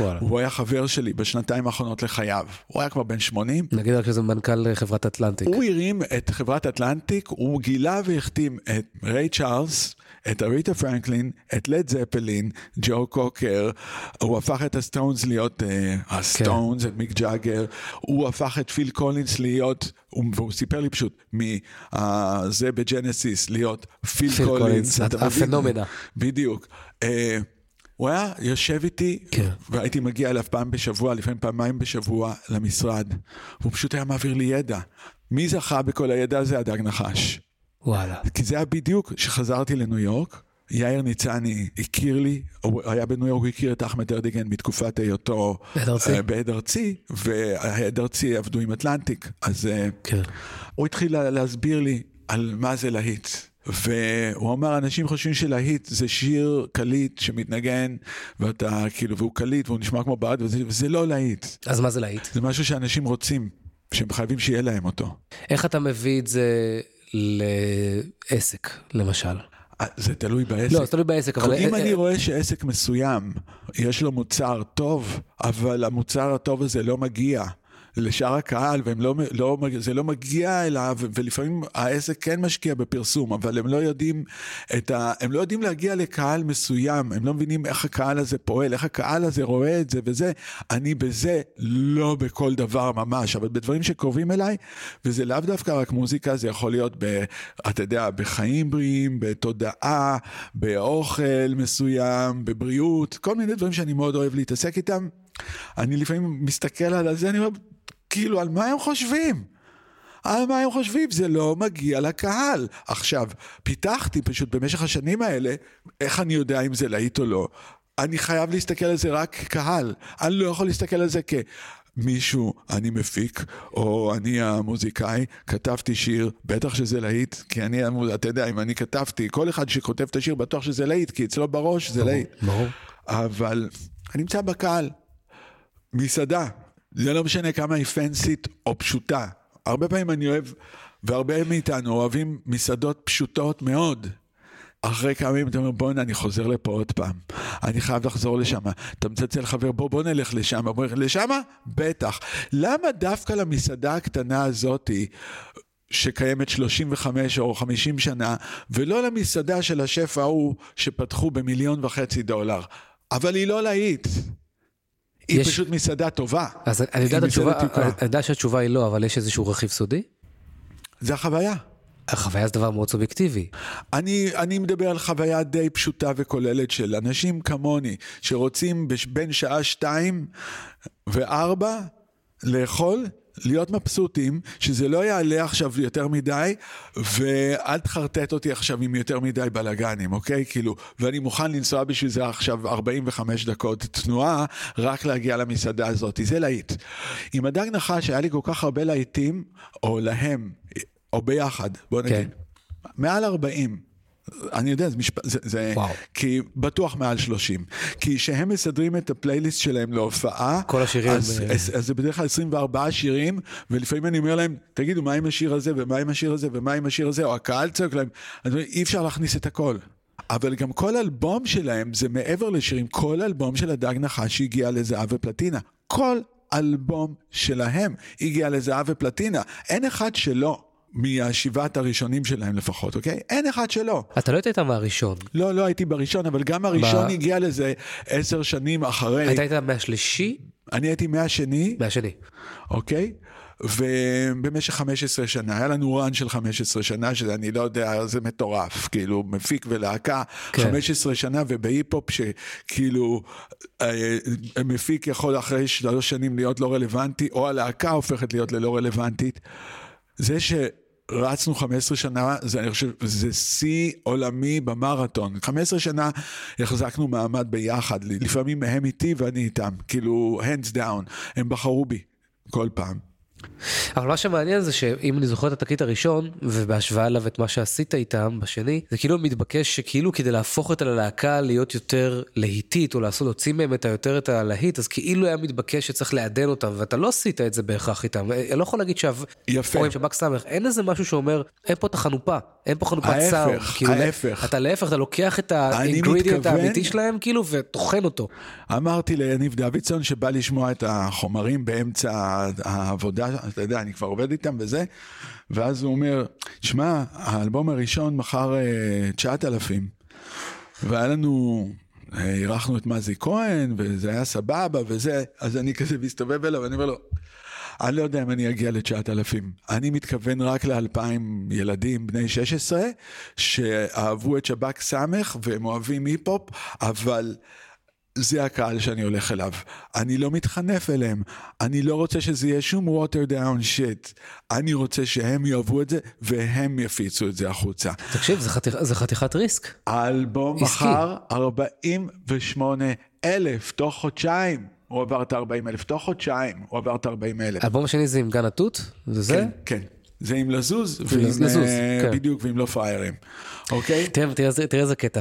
וואלה. הוא היה חבר שלי בשנתיים האחרונות לחייו. הוא היה כבר בן 80. נגיד רק שזה מנכ"ל חברת אטלנטיק. הוא הרים את חברת אטלנטיק, הוא גילה והחתים את ריי צ'ארלס, את אריטה פרנקלין, את לד זפלין, ג'ו קוקר, הוא הפך את הסטונס להיות uh, הסטונס, כן. את מיק ג'אגר, הוא הפך את פיל קולינס להיות, והוא סיפר לי פשוט, מזה uh, בג'נסיס להיות פיל, פיל קולינס. ה phenomena. בדיוק. Uh, הוא היה יושב איתי, כן. והייתי מגיע אליו פעם בשבוע, לפעמים פעמיים בשבוע, למשרד, והוא פשוט היה מעביר לי ידע. מי זכה בכל הידע הזה? הדג נחש. וואלה. כי זה היה בדיוק כשחזרתי לניו יורק, יאיר ניצני הכיר לי, הוא היה בניו יורק, הוא הכיר את אחמד ארדיגן מתקופת היותו בעד ארצי, ועד ארצי עבדו עם אטלנטיק, אז אה, כן. הוא התחיל להסביר לי על מה זה להיט. והוא אמר, אנשים חושבים שלהיט זה שיר קליט שמתנגן, ואתה כאילו, והוא קליט והוא נשמע כמו בעד, וזה, וזה לא להיט. אז מה זה להיט? זה משהו שאנשים רוצים, שהם חייבים שיהיה להם אותו. איך אתה מביא את זה לעסק, למשל? אה, זה תלוי בעסק. לא, זה תלוי בעסק, אבל... אם אני רואה שעסק מסוים, יש לו מוצר טוב, אבל המוצר הטוב הזה לא מגיע לשאר הקהל, וזה לא, לא, לא מגיע אליו, ולפעמים העסק כן משקיע בפרסום, אבל הם לא יודעים את ה... הם לא יודעים להגיע לקהל מסוים, הם לא מבינים איך הקהל הזה פועל, איך הקהל הזה רואה את זה וזה. אני בזה לא בכל דבר ממש, אבל בדברים שקרובים אליי, וזה לאו דווקא רק מוזיקה, זה יכול להיות, ב, אתה יודע, בחיים בריאים, בתודעה, באוכל מסוים, בבריאות, כל מיני דברים שאני מאוד אוהב להתעסק איתם. אני לפעמים מסתכל על זה, אני אומר, כאילו, על מה הם חושבים? על מה הם חושבים? זה לא מגיע לקהל. עכשיו, פיתחתי פשוט במשך השנים האלה, איך אני יודע אם זה להיט או לא? אני חייב להסתכל על זה רק כקהל. אני לא יכול להסתכל על זה כ... מישהו, אני מפיק, או אני המוזיקאי, כתבתי שיר, בטח שזה להיט, כי אני, אתה יודע, אם אני כתבתי, כל אחד שכותב את השיר בטוח שזה להיט, כי אצלו בראש זה להיט. ברור. אבל אני נמצא בקהל, מסעדה, זה לא משנה כמה היא פנסית או פשוטה. הרבה פעמים אני אוהב, והרבה מאיתנו אוהבים מסעדות פשוטות מאוד. אחרי כמה ימים אתה אומר בואנה אני חוזר לפה עוד פעם, אני חייב לחזור לשם, אתה מצלצל חבר בוא בוא נלך לשם, הוא אומר לשמה? בטח. למה דווקא למסעדה הקטנה הזאתי שקיימת 35 או 50 שנה, ולא למסעדה של השף ההוא שפתחו במיליון וחצי דולר? אבל היא לא להיט. היא פשוט מסעדה טובה. אז אני יודע, התשובה, אני יודע שהתשובה היא לא, אבל יש איזשהו רכיב סודי? זה החוויה. החוויה זה דבר מאוד סובייקטיבי. אני, אני מדבר על חוויה די פשוטה וכוללת של אנשים כמוני, שרוצים בין שעה שתיים וארבע לאכול להיות מבסוטים, שזה לא יעלה עכשיו יותר מדי, ואל תחרטט אותי עכשיו עם יותר מדי בלאגנים, אוקיי? כאילו, ואני מוכן לנסוע בשביל זה עכשיו 45 דקות תנועה, רק להגיע למסעדה הזאת, זה להיט. עם הדג נחש היה לי כל כך הרבה להיטים, או להם, או ביחד, בוא נגיד. כן. מעל 40. אני יודע, זה משפט, זה, זה כי בטוח מעל 30. כי כשהם מסדרים את הפלייליסט שלהם להופעה, כל השירים, אז, אז, אז זה בדרך כלל 24 שירים, ולפעמים אני אומר להם, תגידו, מה עם השיר הזה, ומה עם השיר הזה, ומה עם השיר הזה, או הקהל צועק להם, אז אי אפשר להכניס את הכל. אבל גם כל אלבום שלהם זה מעבר לשירים, כל אלבום של הדג נחש הגיע לזהב ופלטינה. כל אלבום שלהם הגיע לזהב ופלטינה. אין אחד שלא. מהשבעת הראשונים שלהם לפחות, אוקיי? אין אחד שלא. אתה לא היית מהראשון. לא, לא הייתי בראשון, אבל גם הראשון ב... הגיע לזה עשר שנים אחרי. אתה היית מהשלישי? אני הייתי מהשני. מהשני. אוקיי? ובמשך 15 שנה, היה לנו רן של 15 שנה, שאני לא יודע, זה מטורף, כאילו, מפיק ולהקה, כן. 15 שנה, ובהיפ-הופ שכאילו, אה, מפיק יכול אחרי שלוש שנים להיות לא רלוונטי, או הלהקה הופכת להיות ללא רלוונטית. זה ש... רצנו 15 שנה, זה אני חושב, זה שיא עולמי במרתון. 15 שנה החזקנו מעמד ביחד, לפעמים הם איתי ואני איתם, כאילו, hands down, הם בחרו בי כל פעם. אבל מה שמעניין זה שאם אני זוכר את התקליט הראשון, ובהשוואה אליו את מה שעשית איתם בשני, זה כאילו מתבקש שכאילו כדי להפוך את הלהקה להיות יותר להיטית, או לעשות, להוציא מהם את היותר את הלהיט, אז כאילו היה מתבקש שצריך לעדן אותם, ואתה לא עשית את זה בהכרח איתם. אני לא יכול להגיד שה... יפה. או עם שב"כ סמך, אין איזה משהו שאומר, אין פה את החנופה, אין פה חנופת ההפך, סאונד. כאילו, ההפך. אתה להפך, אתה לוקח את האינגרידיאנט האמיתי שלהם, כאילו, וטוחן אותו. אמרתי ליניב דוידסון שבא לשמוע את החומרים באמצע העבודה, אתה יודע, אני כבר עובד איתם וזה, ואז הוא אומר, שמע, האלבום הראשון מכר אה, 9,000, והיה לנו, אה, אירחנו את מזי כהן, וזה היה סבבה וזה, אז אני כזה מסתובב אליו, ואני אומר לו, אני לא יודע אם אני אגיע ל-9,000. אני מתכוון רק ל-2,000 ילדים בני 16, שאהבו את שב"כ סמך והם אוהבים היפ-הופ, אבל זה הקהל שאני הולך אליו. אני לא מתחנף אליהם. אני לא רוצה שזה יהיה שום water down shit. אני רוצה שהם יאהבו את זה, והם יפיצו את זה החוצה. תקשיב, זה חתיכ- זה חתיכת ריסק. האלבום. מכר 48 אלף תוך חודשיים. הוא עבר את ה-40 אלף, תוך חודשיים הוא עבר את ה-40 אלף. האלבום השני זה עם גן התות, וזה? כן, כן. זה עם לזוז, ועם, לזוז, אה, כן. בדיוק, ועם לא פראיירים, אוקיי? תראה, איזה- קטע.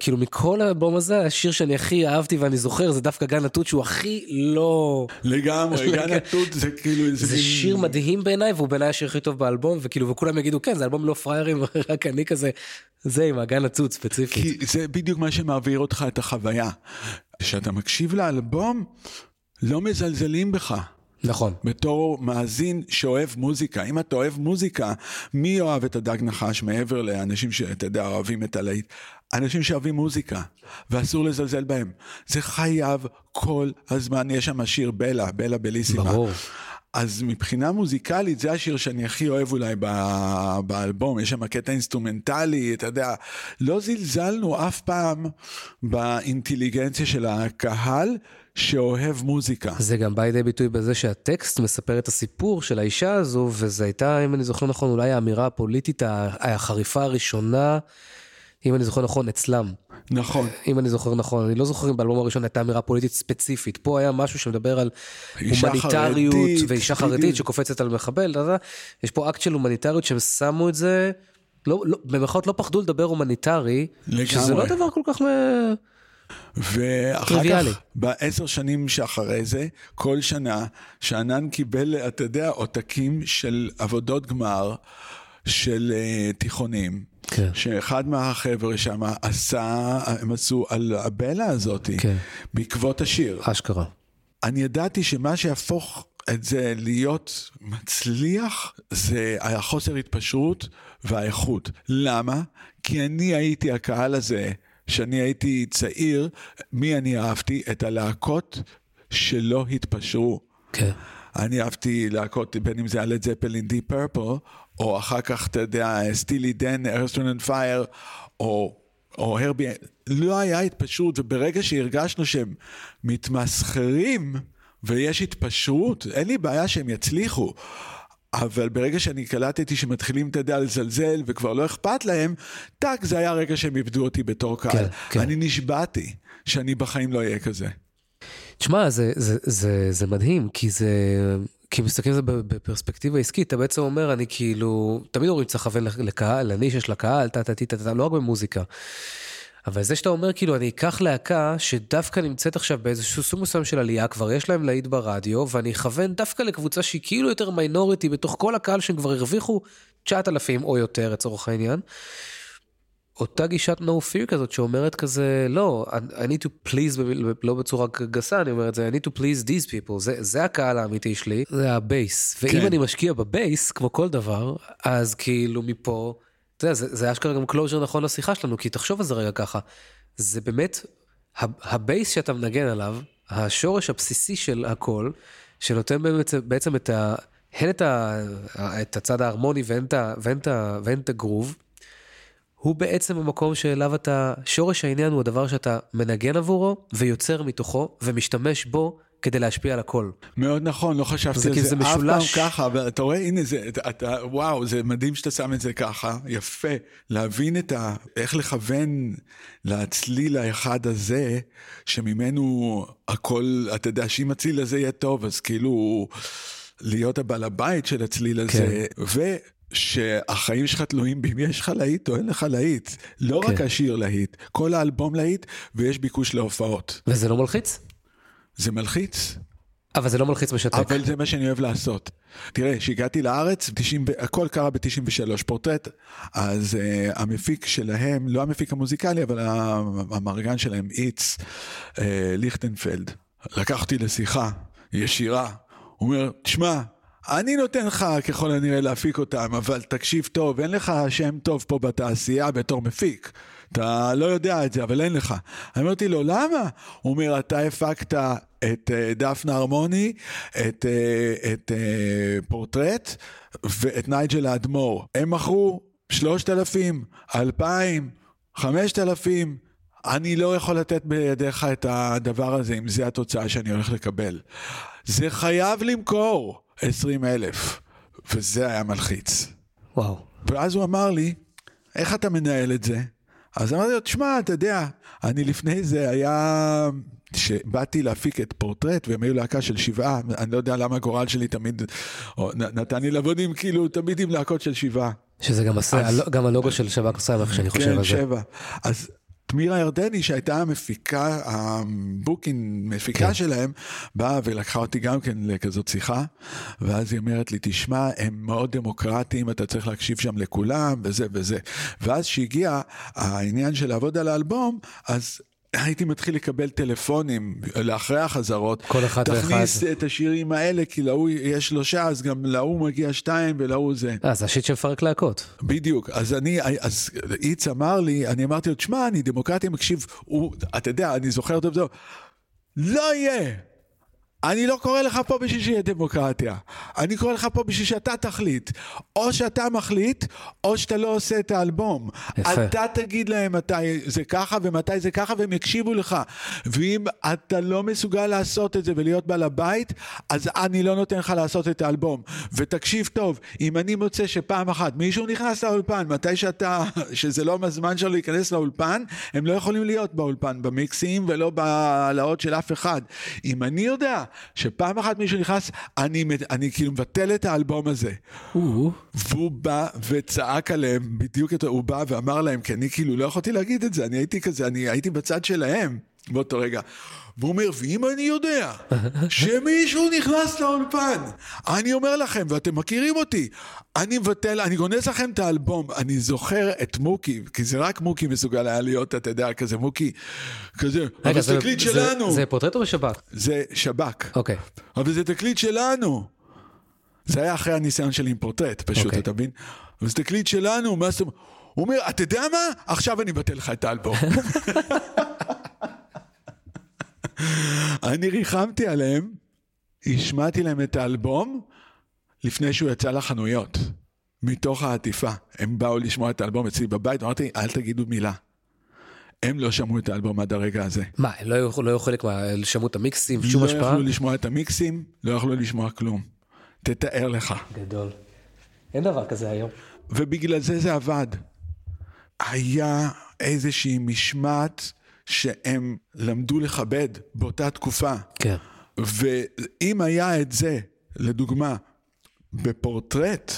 כאילו מכל האלבום הזה, השיר שאני הכי אהבתי ואני זוכר זה דווקא גן התות שהוא הכי לא... לגמרי, גן התות זה כאילו. זה שיר מדהים בעיניי והוא בעיניי השיר הכי טוב באלבום וכאילו וכולם יגידו כן זה אלבום לא פראיירים רק אני כזה זה עם הגן הצות ספציפית. כי זה בדיוק מה שמעביר אותך את החוויה. כשאתה מקשיב לאלבום, לא מזלזלים בך. נכון. בתור מאזין שאוהב מוזיקה. אם אתה אוהב מוזיקה, מי אוהב את הדג נחש מעבר לאנשים שאתה יודע, אוהבים את הלהיט? אנשים שאוהבים מוזיקה, ואסור לזלזל בהם. זה חייב כל הזמן, יש שם שיר בלה, בלה בליסימה. ברור. אז מבחינה מוזיקלית זה השיר שאני הכי אוהב אולי ב- באלבום, יש שם קטע אינסטרומנטלי, אתה יודע, לא זלזלנו אף פעם באינטליגנציה של הקהל שאוהב מוזיקה. זה גם בא לידי ביטוי בזה שהטקסט מספר את הסיפור של האישה הזו וזו הייתה אם אני זוכר נכון אולי האמירה הפוליטית החריפה הראשונה אם אני זוכר נכון אצלם. נכון. אם אני זוכר נכון, אני לא זוכר אם באלבום הראשון הייתה אמירה פוליטית ספציפית. פה היה משהו שמדבר על הומניטריות חרדית, ואישה. חרדית שקופצת על מחבל, יש פה אקט של הומניטריות שהם שמו את זה, לא, לא, במרכאות לא פחדו לדבר הומניטרי, שזה לגמרי. לא דבר כל כך... מ- ואחר טריוויאלי. כך, בעשר שנים שאחרי זה, כל שנה, שאנן קיבל, אתה יודע, עותקים של עבודות גמר של uh, תיכונים. כן. שאחד מהחבר'ה שם עשה, הם עשו על הבלה הזאת, כן. בעקבות השיר. אשכרה. אני ידעתי שמה שיהפוך את זה להיות מצליח, זה החוסר התפשרות והאיכות. למה? כי אני הייתי הקהל הזה, שאני הייתי צעיר, מי אני אהבתי? את הלהקות שלא התפשרו. כן. אני אהבתי להקות, בין אם זה היה זפלין דיפ פרפל, או אחר כך, אתה יודע, סטילי דן, Earth Wind and Fire, או, או הרבי, לא היה התפשרות, וברגע שהרגשנו שהם מתמסחרים, ויש התפשרות, אין לי בעיה שהם יצליחו. אבל ברגע שאני קלטתי שמתחילים, אתה יודע, לזלזל וכבר לא אכפת להם, טאק, זה היה הרגע שהם איבדו אותי בתור קהל. כן, כן. אני נשבעתי שאני בחיים לא אהיה כזה. תשמע, זה, זה, זה, זה מדהים, כי זה... כי מסתכלים על זה בפרספקטיבה עסקית, אתה בעצם אומר, אני כאילו, תמיד אומרים צריך לכוון לקהל, לנישה של הקהל, טה טה טה טה, טה, לא רק במוזיקה. אבל זה שאתה אומר, כאילו, אני אקח להקה שדווקא נמצאת עכשיו באיזשהו סוג מסוים של עלייה, כבר יש להם להיט ברדיו, ואני אכוון דווקא לקבוצה שהיא כאילו יותר minority בתוך כל הקהל שהם כבר הרוויחו 9,000 או יותר, לצורך העניין. אותה גישת no fear כזאת שאומרת כזה, לא, I need to please, לא בצורה גסה, אני אומר את זה, I need to please these people, זה, זה הקהל האמיתי שלי, זה ה base. ואם כן. אני משקיע ב base, כמו כל דבר, אז כאילו מפה, אתה יודע, זה, אשכרה גם closure נכון לשיחה שלנו, כי תחשוב על זה רגע ככה, זה באמת, ה- הבייס שאתה מנגן עליו, השורש הבסיסי של הכל, שנותן בעצם, בעצם את הן את, ה, את הצד ההרמוני והן את, ה, והן, את ה, והן את הגרוב, הוא בעצם המקום שאליו אתה, שורש העניין הוא הדבר שאתה מנגן עבורו ויוצר מתוכו ומשתמש בו כדי להשפיע על הכל. מאוד נכון, לא חשבתי זה על כאילו זה זה אף פעם משולש. ככה, אבל אתה רואה, הנה זה, אתה- אתה, וואו, זה מדהים שאתה שם את זה ככה, יפה. להבין את ה... איך לכוון לצליל האחד הזה, שממנו הכל, אתה יודע, שאם הצליל הזה יהיה טוב, אז כאילו להיות הבעל הבית של הצליל הזה, ו... שהחיים שלך תלויים באם יש לך להיט או אין לך להיט. לא כן. רק השיר להיט, כל האלבום להיט, ויש ביקוש להופעות. וזה לא מלחיץ? זה מלחיץ, אבל זה לא מלחיץ משתק. אבל זה מה שאני אוהב לעשות. תראה, כשהגעתי לארץ, 90, ב- הכל קרה ב-93, פורטרט, אז uh, המפיק שלהם, לא המפיק המוזיקלי, אבל ה- המרגן שלהם, איץ uh, ליכטנפלד, לקח אותי לשיחה ישירה. הוא אומר, תשמע, אני נותן לך ככל הנראה להפיק אותם, אבל תקשיב טוב, אין לך שם טוב פה בתעשייה בתור מפיק. אתה לא יודע את זה, אבל אין לך. אמרתי לו, למה? הוא אומר, אתה הפקת את אה, דפנה הרמוני, את, אה, את אה, פורטרט ואת נייג'ל האדמו"ר. הם מכרו 3,000, 2,000, 5,000. אני לא יכול לתת בידיך את הדבר הזה, אם זה התוצאה שאני הולך לקבל. זה חייב למכור 20,000, וזה היה מלחיץ. וואו. ואז הוא אמר לי, איך אתה מנהל את זה? אז אמרתי לו, תשמע, אתה יודע, אני לפני זה היה... שבאתי להפיק את פורטרט והם היו להקה של שבעה, אני לא יודע למה הגורל שלי תמיד או, נתן לי לעבוד עם כאילו תמיד עם להקות של שבעה. שזה גם, אז- הלו- גם הלוגו של שב"כ סמך שאני חושב כן, על זה. שבע. אז תמירה ירדני שהייתה המפיקה, ה booking מפיקה כן. שלהם, באה ולקחה אותי גם כן לכזאת שיחה, ואז היא אומרת לי, תשמע, הם מאוד דמוקרטיים, אתה צריך להקשיב שם לכולם, וזה וזה. ואז שהגיע העניין של לעבוד על האלבום, אז... הייתי מתחיל לקבל טלפונים לאחרי החזרות. כל אחד ואחד. תכניס את השירים האלה, כי להוא יש שלושה, אז גם להוא מגיע שתיים ולהוא זה. זה השיט שמפרק להקות. בדיוק, אז אני, אז איץ אמר לי, אני אמרתי לו, תשמע, אני דמוקרטי מקשיב, הוא, אתה יודע, אני זוכר טוב, לא יהיה. אני לא קורא לך פה בשביל שיהיה דמוקרטיה. אני קורא לך פה בשביל שאתה תחליט. או שאתה מחליט, או שאתה לא עושה את האלבום. יפה. אתה תגיד להם מתי זה ככה ומתי זה ככה, והם יקשיבו לך. ואם אתה לא מסוגל לעשות את זה ולהיות בעל הבית, אז אני לא נותן לך לעשות את האלבום. ותקשיב טוב, אם אני מוצא שפעם אחת מישהו נכנס לאולפן, מתי שאתה, שזה לא הזמן שלו להיכנס לאולפן, הם לא יכולים להיות באולפן, במיקסים ולא בהעלאות של אף אחד. אם אני יודע שפעם אחת מישהו נכנס, אני, אני כאילו מבטל את האלבום הזה. והוא בא וצעק עליהם, בדיוק את, הוא בא ואמר להם, כי אני כאילו לא יכולתי להגיד את זה, אני הייתי כזה, אני הייתי בצד שלהם באותו רגע. והוא אומר, ואם אני יודע שמישהו נכנס לאולפן, אני אומר לכם, ואתם מכירים אותי, אני מבטל, אני גונז לכם את האלבום. אני זוכר את מוקי, כי זה רק מוקי מסוגל היה להיות, אתה יודע, כזה מוקי, כזה, אבל זה תקליט שלנו. זה פורטרט או שב"כ? זה שב"כ. אוקיי. אבל זה תקליט שלנו. זה היה אחרי הניסיון שלי עם פורטרט, פשוט, אוקיי. אתה מבין? אבל זה תקליט שלנו, מה זאת אומרת? הוא אומר, אתה יודע מה? עכשיו אני מבטל לך את האלבום. אני ריחמתי עליהם, השמעתי להם את האלבום לפני שהוא יצא לחנויות, מתוך העטיפה. הם באו לשמוע את האלבום אצלי בבית, אמרתי, אל תגידו מילה. הם לא שמעו את האלבום עד הרגע הזה. מה, הם לא היו לא חלק מה... שמעו את המיקסים, שום לא השפעה? יכלו לשמוע את המיקסים, לא יכלו לשמוע כלום. תתאר לך. גדול. אין דבר כזה היום. ובגלל זה זה עבד. היה איזושהי משמעת שהם למדו לכבד באותה תקופה. כן. ואם היה את זה, לדוגמה, בפורטרט,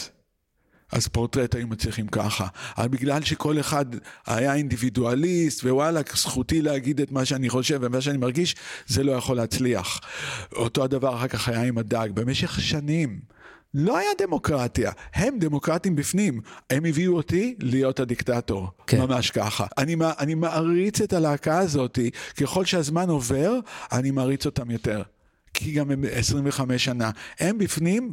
אז פורטרט היו מצליחים ככה. אבל בגלל שכל אחד היה אינדיבידואליסט, ווואלה, זכותי להגיד את מה שאני חושב ומה שאני מרגיש, זה לא יכול להצליח. אותו הדבר אחר כך היה עם הדג. במשך שנים לא היה דמוקרטיה, הם דמוקרטים בפנים. הם הביאו אותי להיות הדיקטטור. כן. ממש ככה. אני, אני מעריץ את הלהקה הזאת, ככל שהזמן עובר, אני מעריץ אותם יותר. כי גם הם 25 שנה. הם בפנים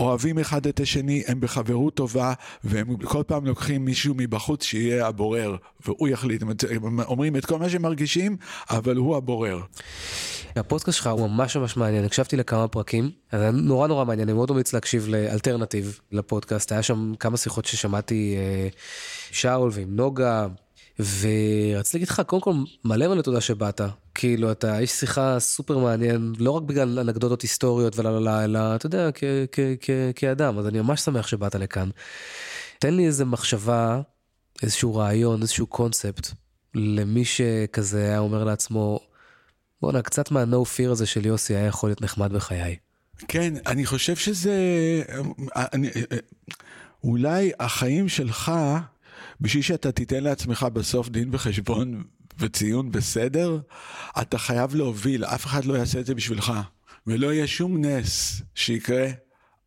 אוהבים אחד את השני, הם בחברות טובה, והם כל פעם לוקחים מישהו מבחוץ שיהיה הבורר, והוא יחליט. הם אומרים את כל מה שהם מרגישים, אבל הוא הבורר. הפודקאסט שלך הוא ממש ממש מעניין, הקשבתי לכמה פרקים, זה נורא נורא מעניין, אני מאוד ממליץ להקשיב לאלטרנטיב לפודקאסט, היה שם כמה שיחות ששמעתי אה, שאול ועם נוגה, ורציתי להגיד לך, קודם כל, מלא מלא תודה שבאת. כאילו, אתה איש שיחה סופר מעניין, לא רק בגלל אנקדוטות היסטוריות ולא, לא, לא, אלא, אתה יודע, כאדם, אז אני ממש שמח שבאת לכאן. תן לי איזה מחשבה, איזשהו רעיון, איזשהו קונספט, למי שכזה היה אומר לעצמו, בואנה, קצת מה-no fear הזה של יוסי היה יכול להיות נחמד בחיי. כן, אני חושב שזה... אני, אולי החיים שלך, בשביל שאתה תיתן לעצמך בסוף דין וחשבון וציון בסדר, אתה חייב להוביל, אף אחד לא יעשה את זה בשבילך. ולא יהיה שום נס שיקרה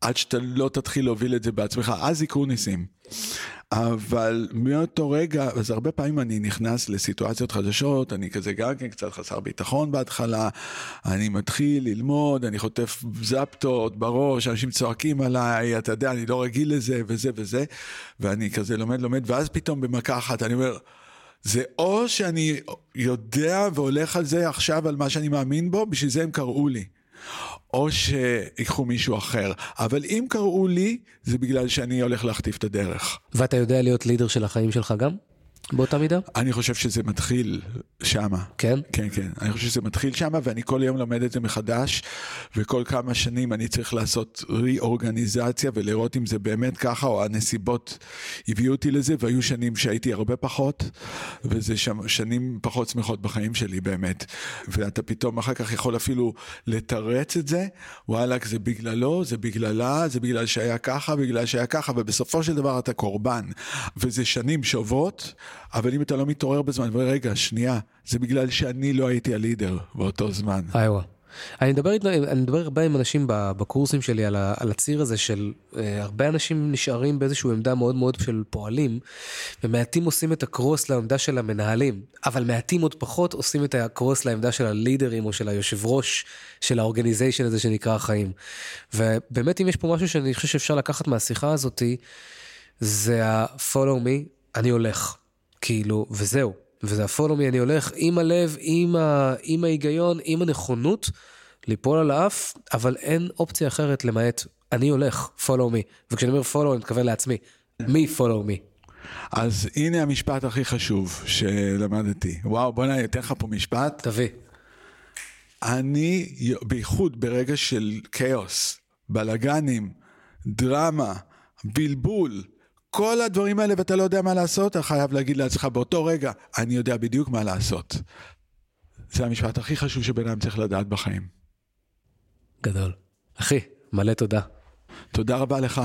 עד שאתה לא תתחיל להוביל את זה בעצמך, אז יקרו ניסים. אבל מאותו רגע, אז הרבה פעמים אני נכנס לסיטואציות חדשות, אני כזה גם כן קצת חסר ביטחון בהתחלה, אני מתחיל ללמוד, אני חוטף זפטות בראש, אנשים צועקים עליי, אתה יודע, אני לא רגיל לזה וזה וזה, ואני כזה לומד, לומד, ואז פתאום במכה אחת אני אומר, זה או שאני יודע והולך על זה עכשיו, על מה שאני מאמין בו, בשביל זה הם קראו לי. או שיקחו מישהו אחר. אבל אם קראו לי, זה בגלל שאני הולך להכתיב את הדרך. ואתה יודע להיות לידר של החיים שלך גם? באותה מידה? אני חושב שזה מתחיל שמה. כן? כן, כן. אני חושב שזה מתחיל שמה, ואני כל יום לומד את זה מחדש, וכל כמה שנים אני צריך לעשות רי-אורגניזציה ולראות אם זה באמת ככה, או הנסיבות הביאו אותי לזה, והיו שנים שהייתי הרבה פחות, וזה שנים פחות שמחות בחיים שלי באמת. ואתה פתאום אחר כך יכול אפילו לתרץ את זה, וואלכ, זה בגללו, זה בגללה, זה בגלל שהיה ככה, בגלל שהיה ככה, ובסופו של דבר אתה קורבן. וזה שנים שוות. אבל אם אתה לא מתעורר בזמן, ורגע, שנייה, זה בגלל שאני לא הייתי הלידר באותו זמן. איווה. אני מדבר, אני מדבר הרבה עם אנשים בקורסים שלי על, על הציר הזה של uh, הרבה אנשים נשארים באיזושהי עמדה מאוד מאוד של פועלים, ומעטים עושים את הקרוס לעמדה של המנהלים, אבל מעטים עוד פחות עושים את הקרוס לעמדה של הלידרים או של היושב ראש של האורגניזיישן הזה שנקרא החיים. ובאמת אם יש פה משהו שאני חושב שאפשר לקחת מהשיחה הזאתי, זה ה-follow me, אני הולך. כאילו, וזהו. וזה הפולומי, אני הולך עם הלב, עם, ה, עם ההיגיון, עם הנכונות ליפול על האף, אבל אין אופציה אחרת למעט אני הולך, follow me. וכשאני אומר follow, אני מתכוון לעצמי, מי follow me. אז הנה המשפט הכי חשוב שלמדתי. וואו, בוא אני אתן לך פה משפט. תביא. אני, בייחוד ברגע של כאוס, בלאגנים, דרמה, בלבול, כל הדברים האלה ואתה לא יודע מה לעשות, אתה חייב להגיד לעצמך באותו רגע, אני יודע בדיוק מה לעשות. זה המשפט הכי חשוב שבן אדם צריך לדעת בחיים. גדול. אחי, מלא תודה. תודה רבה לך.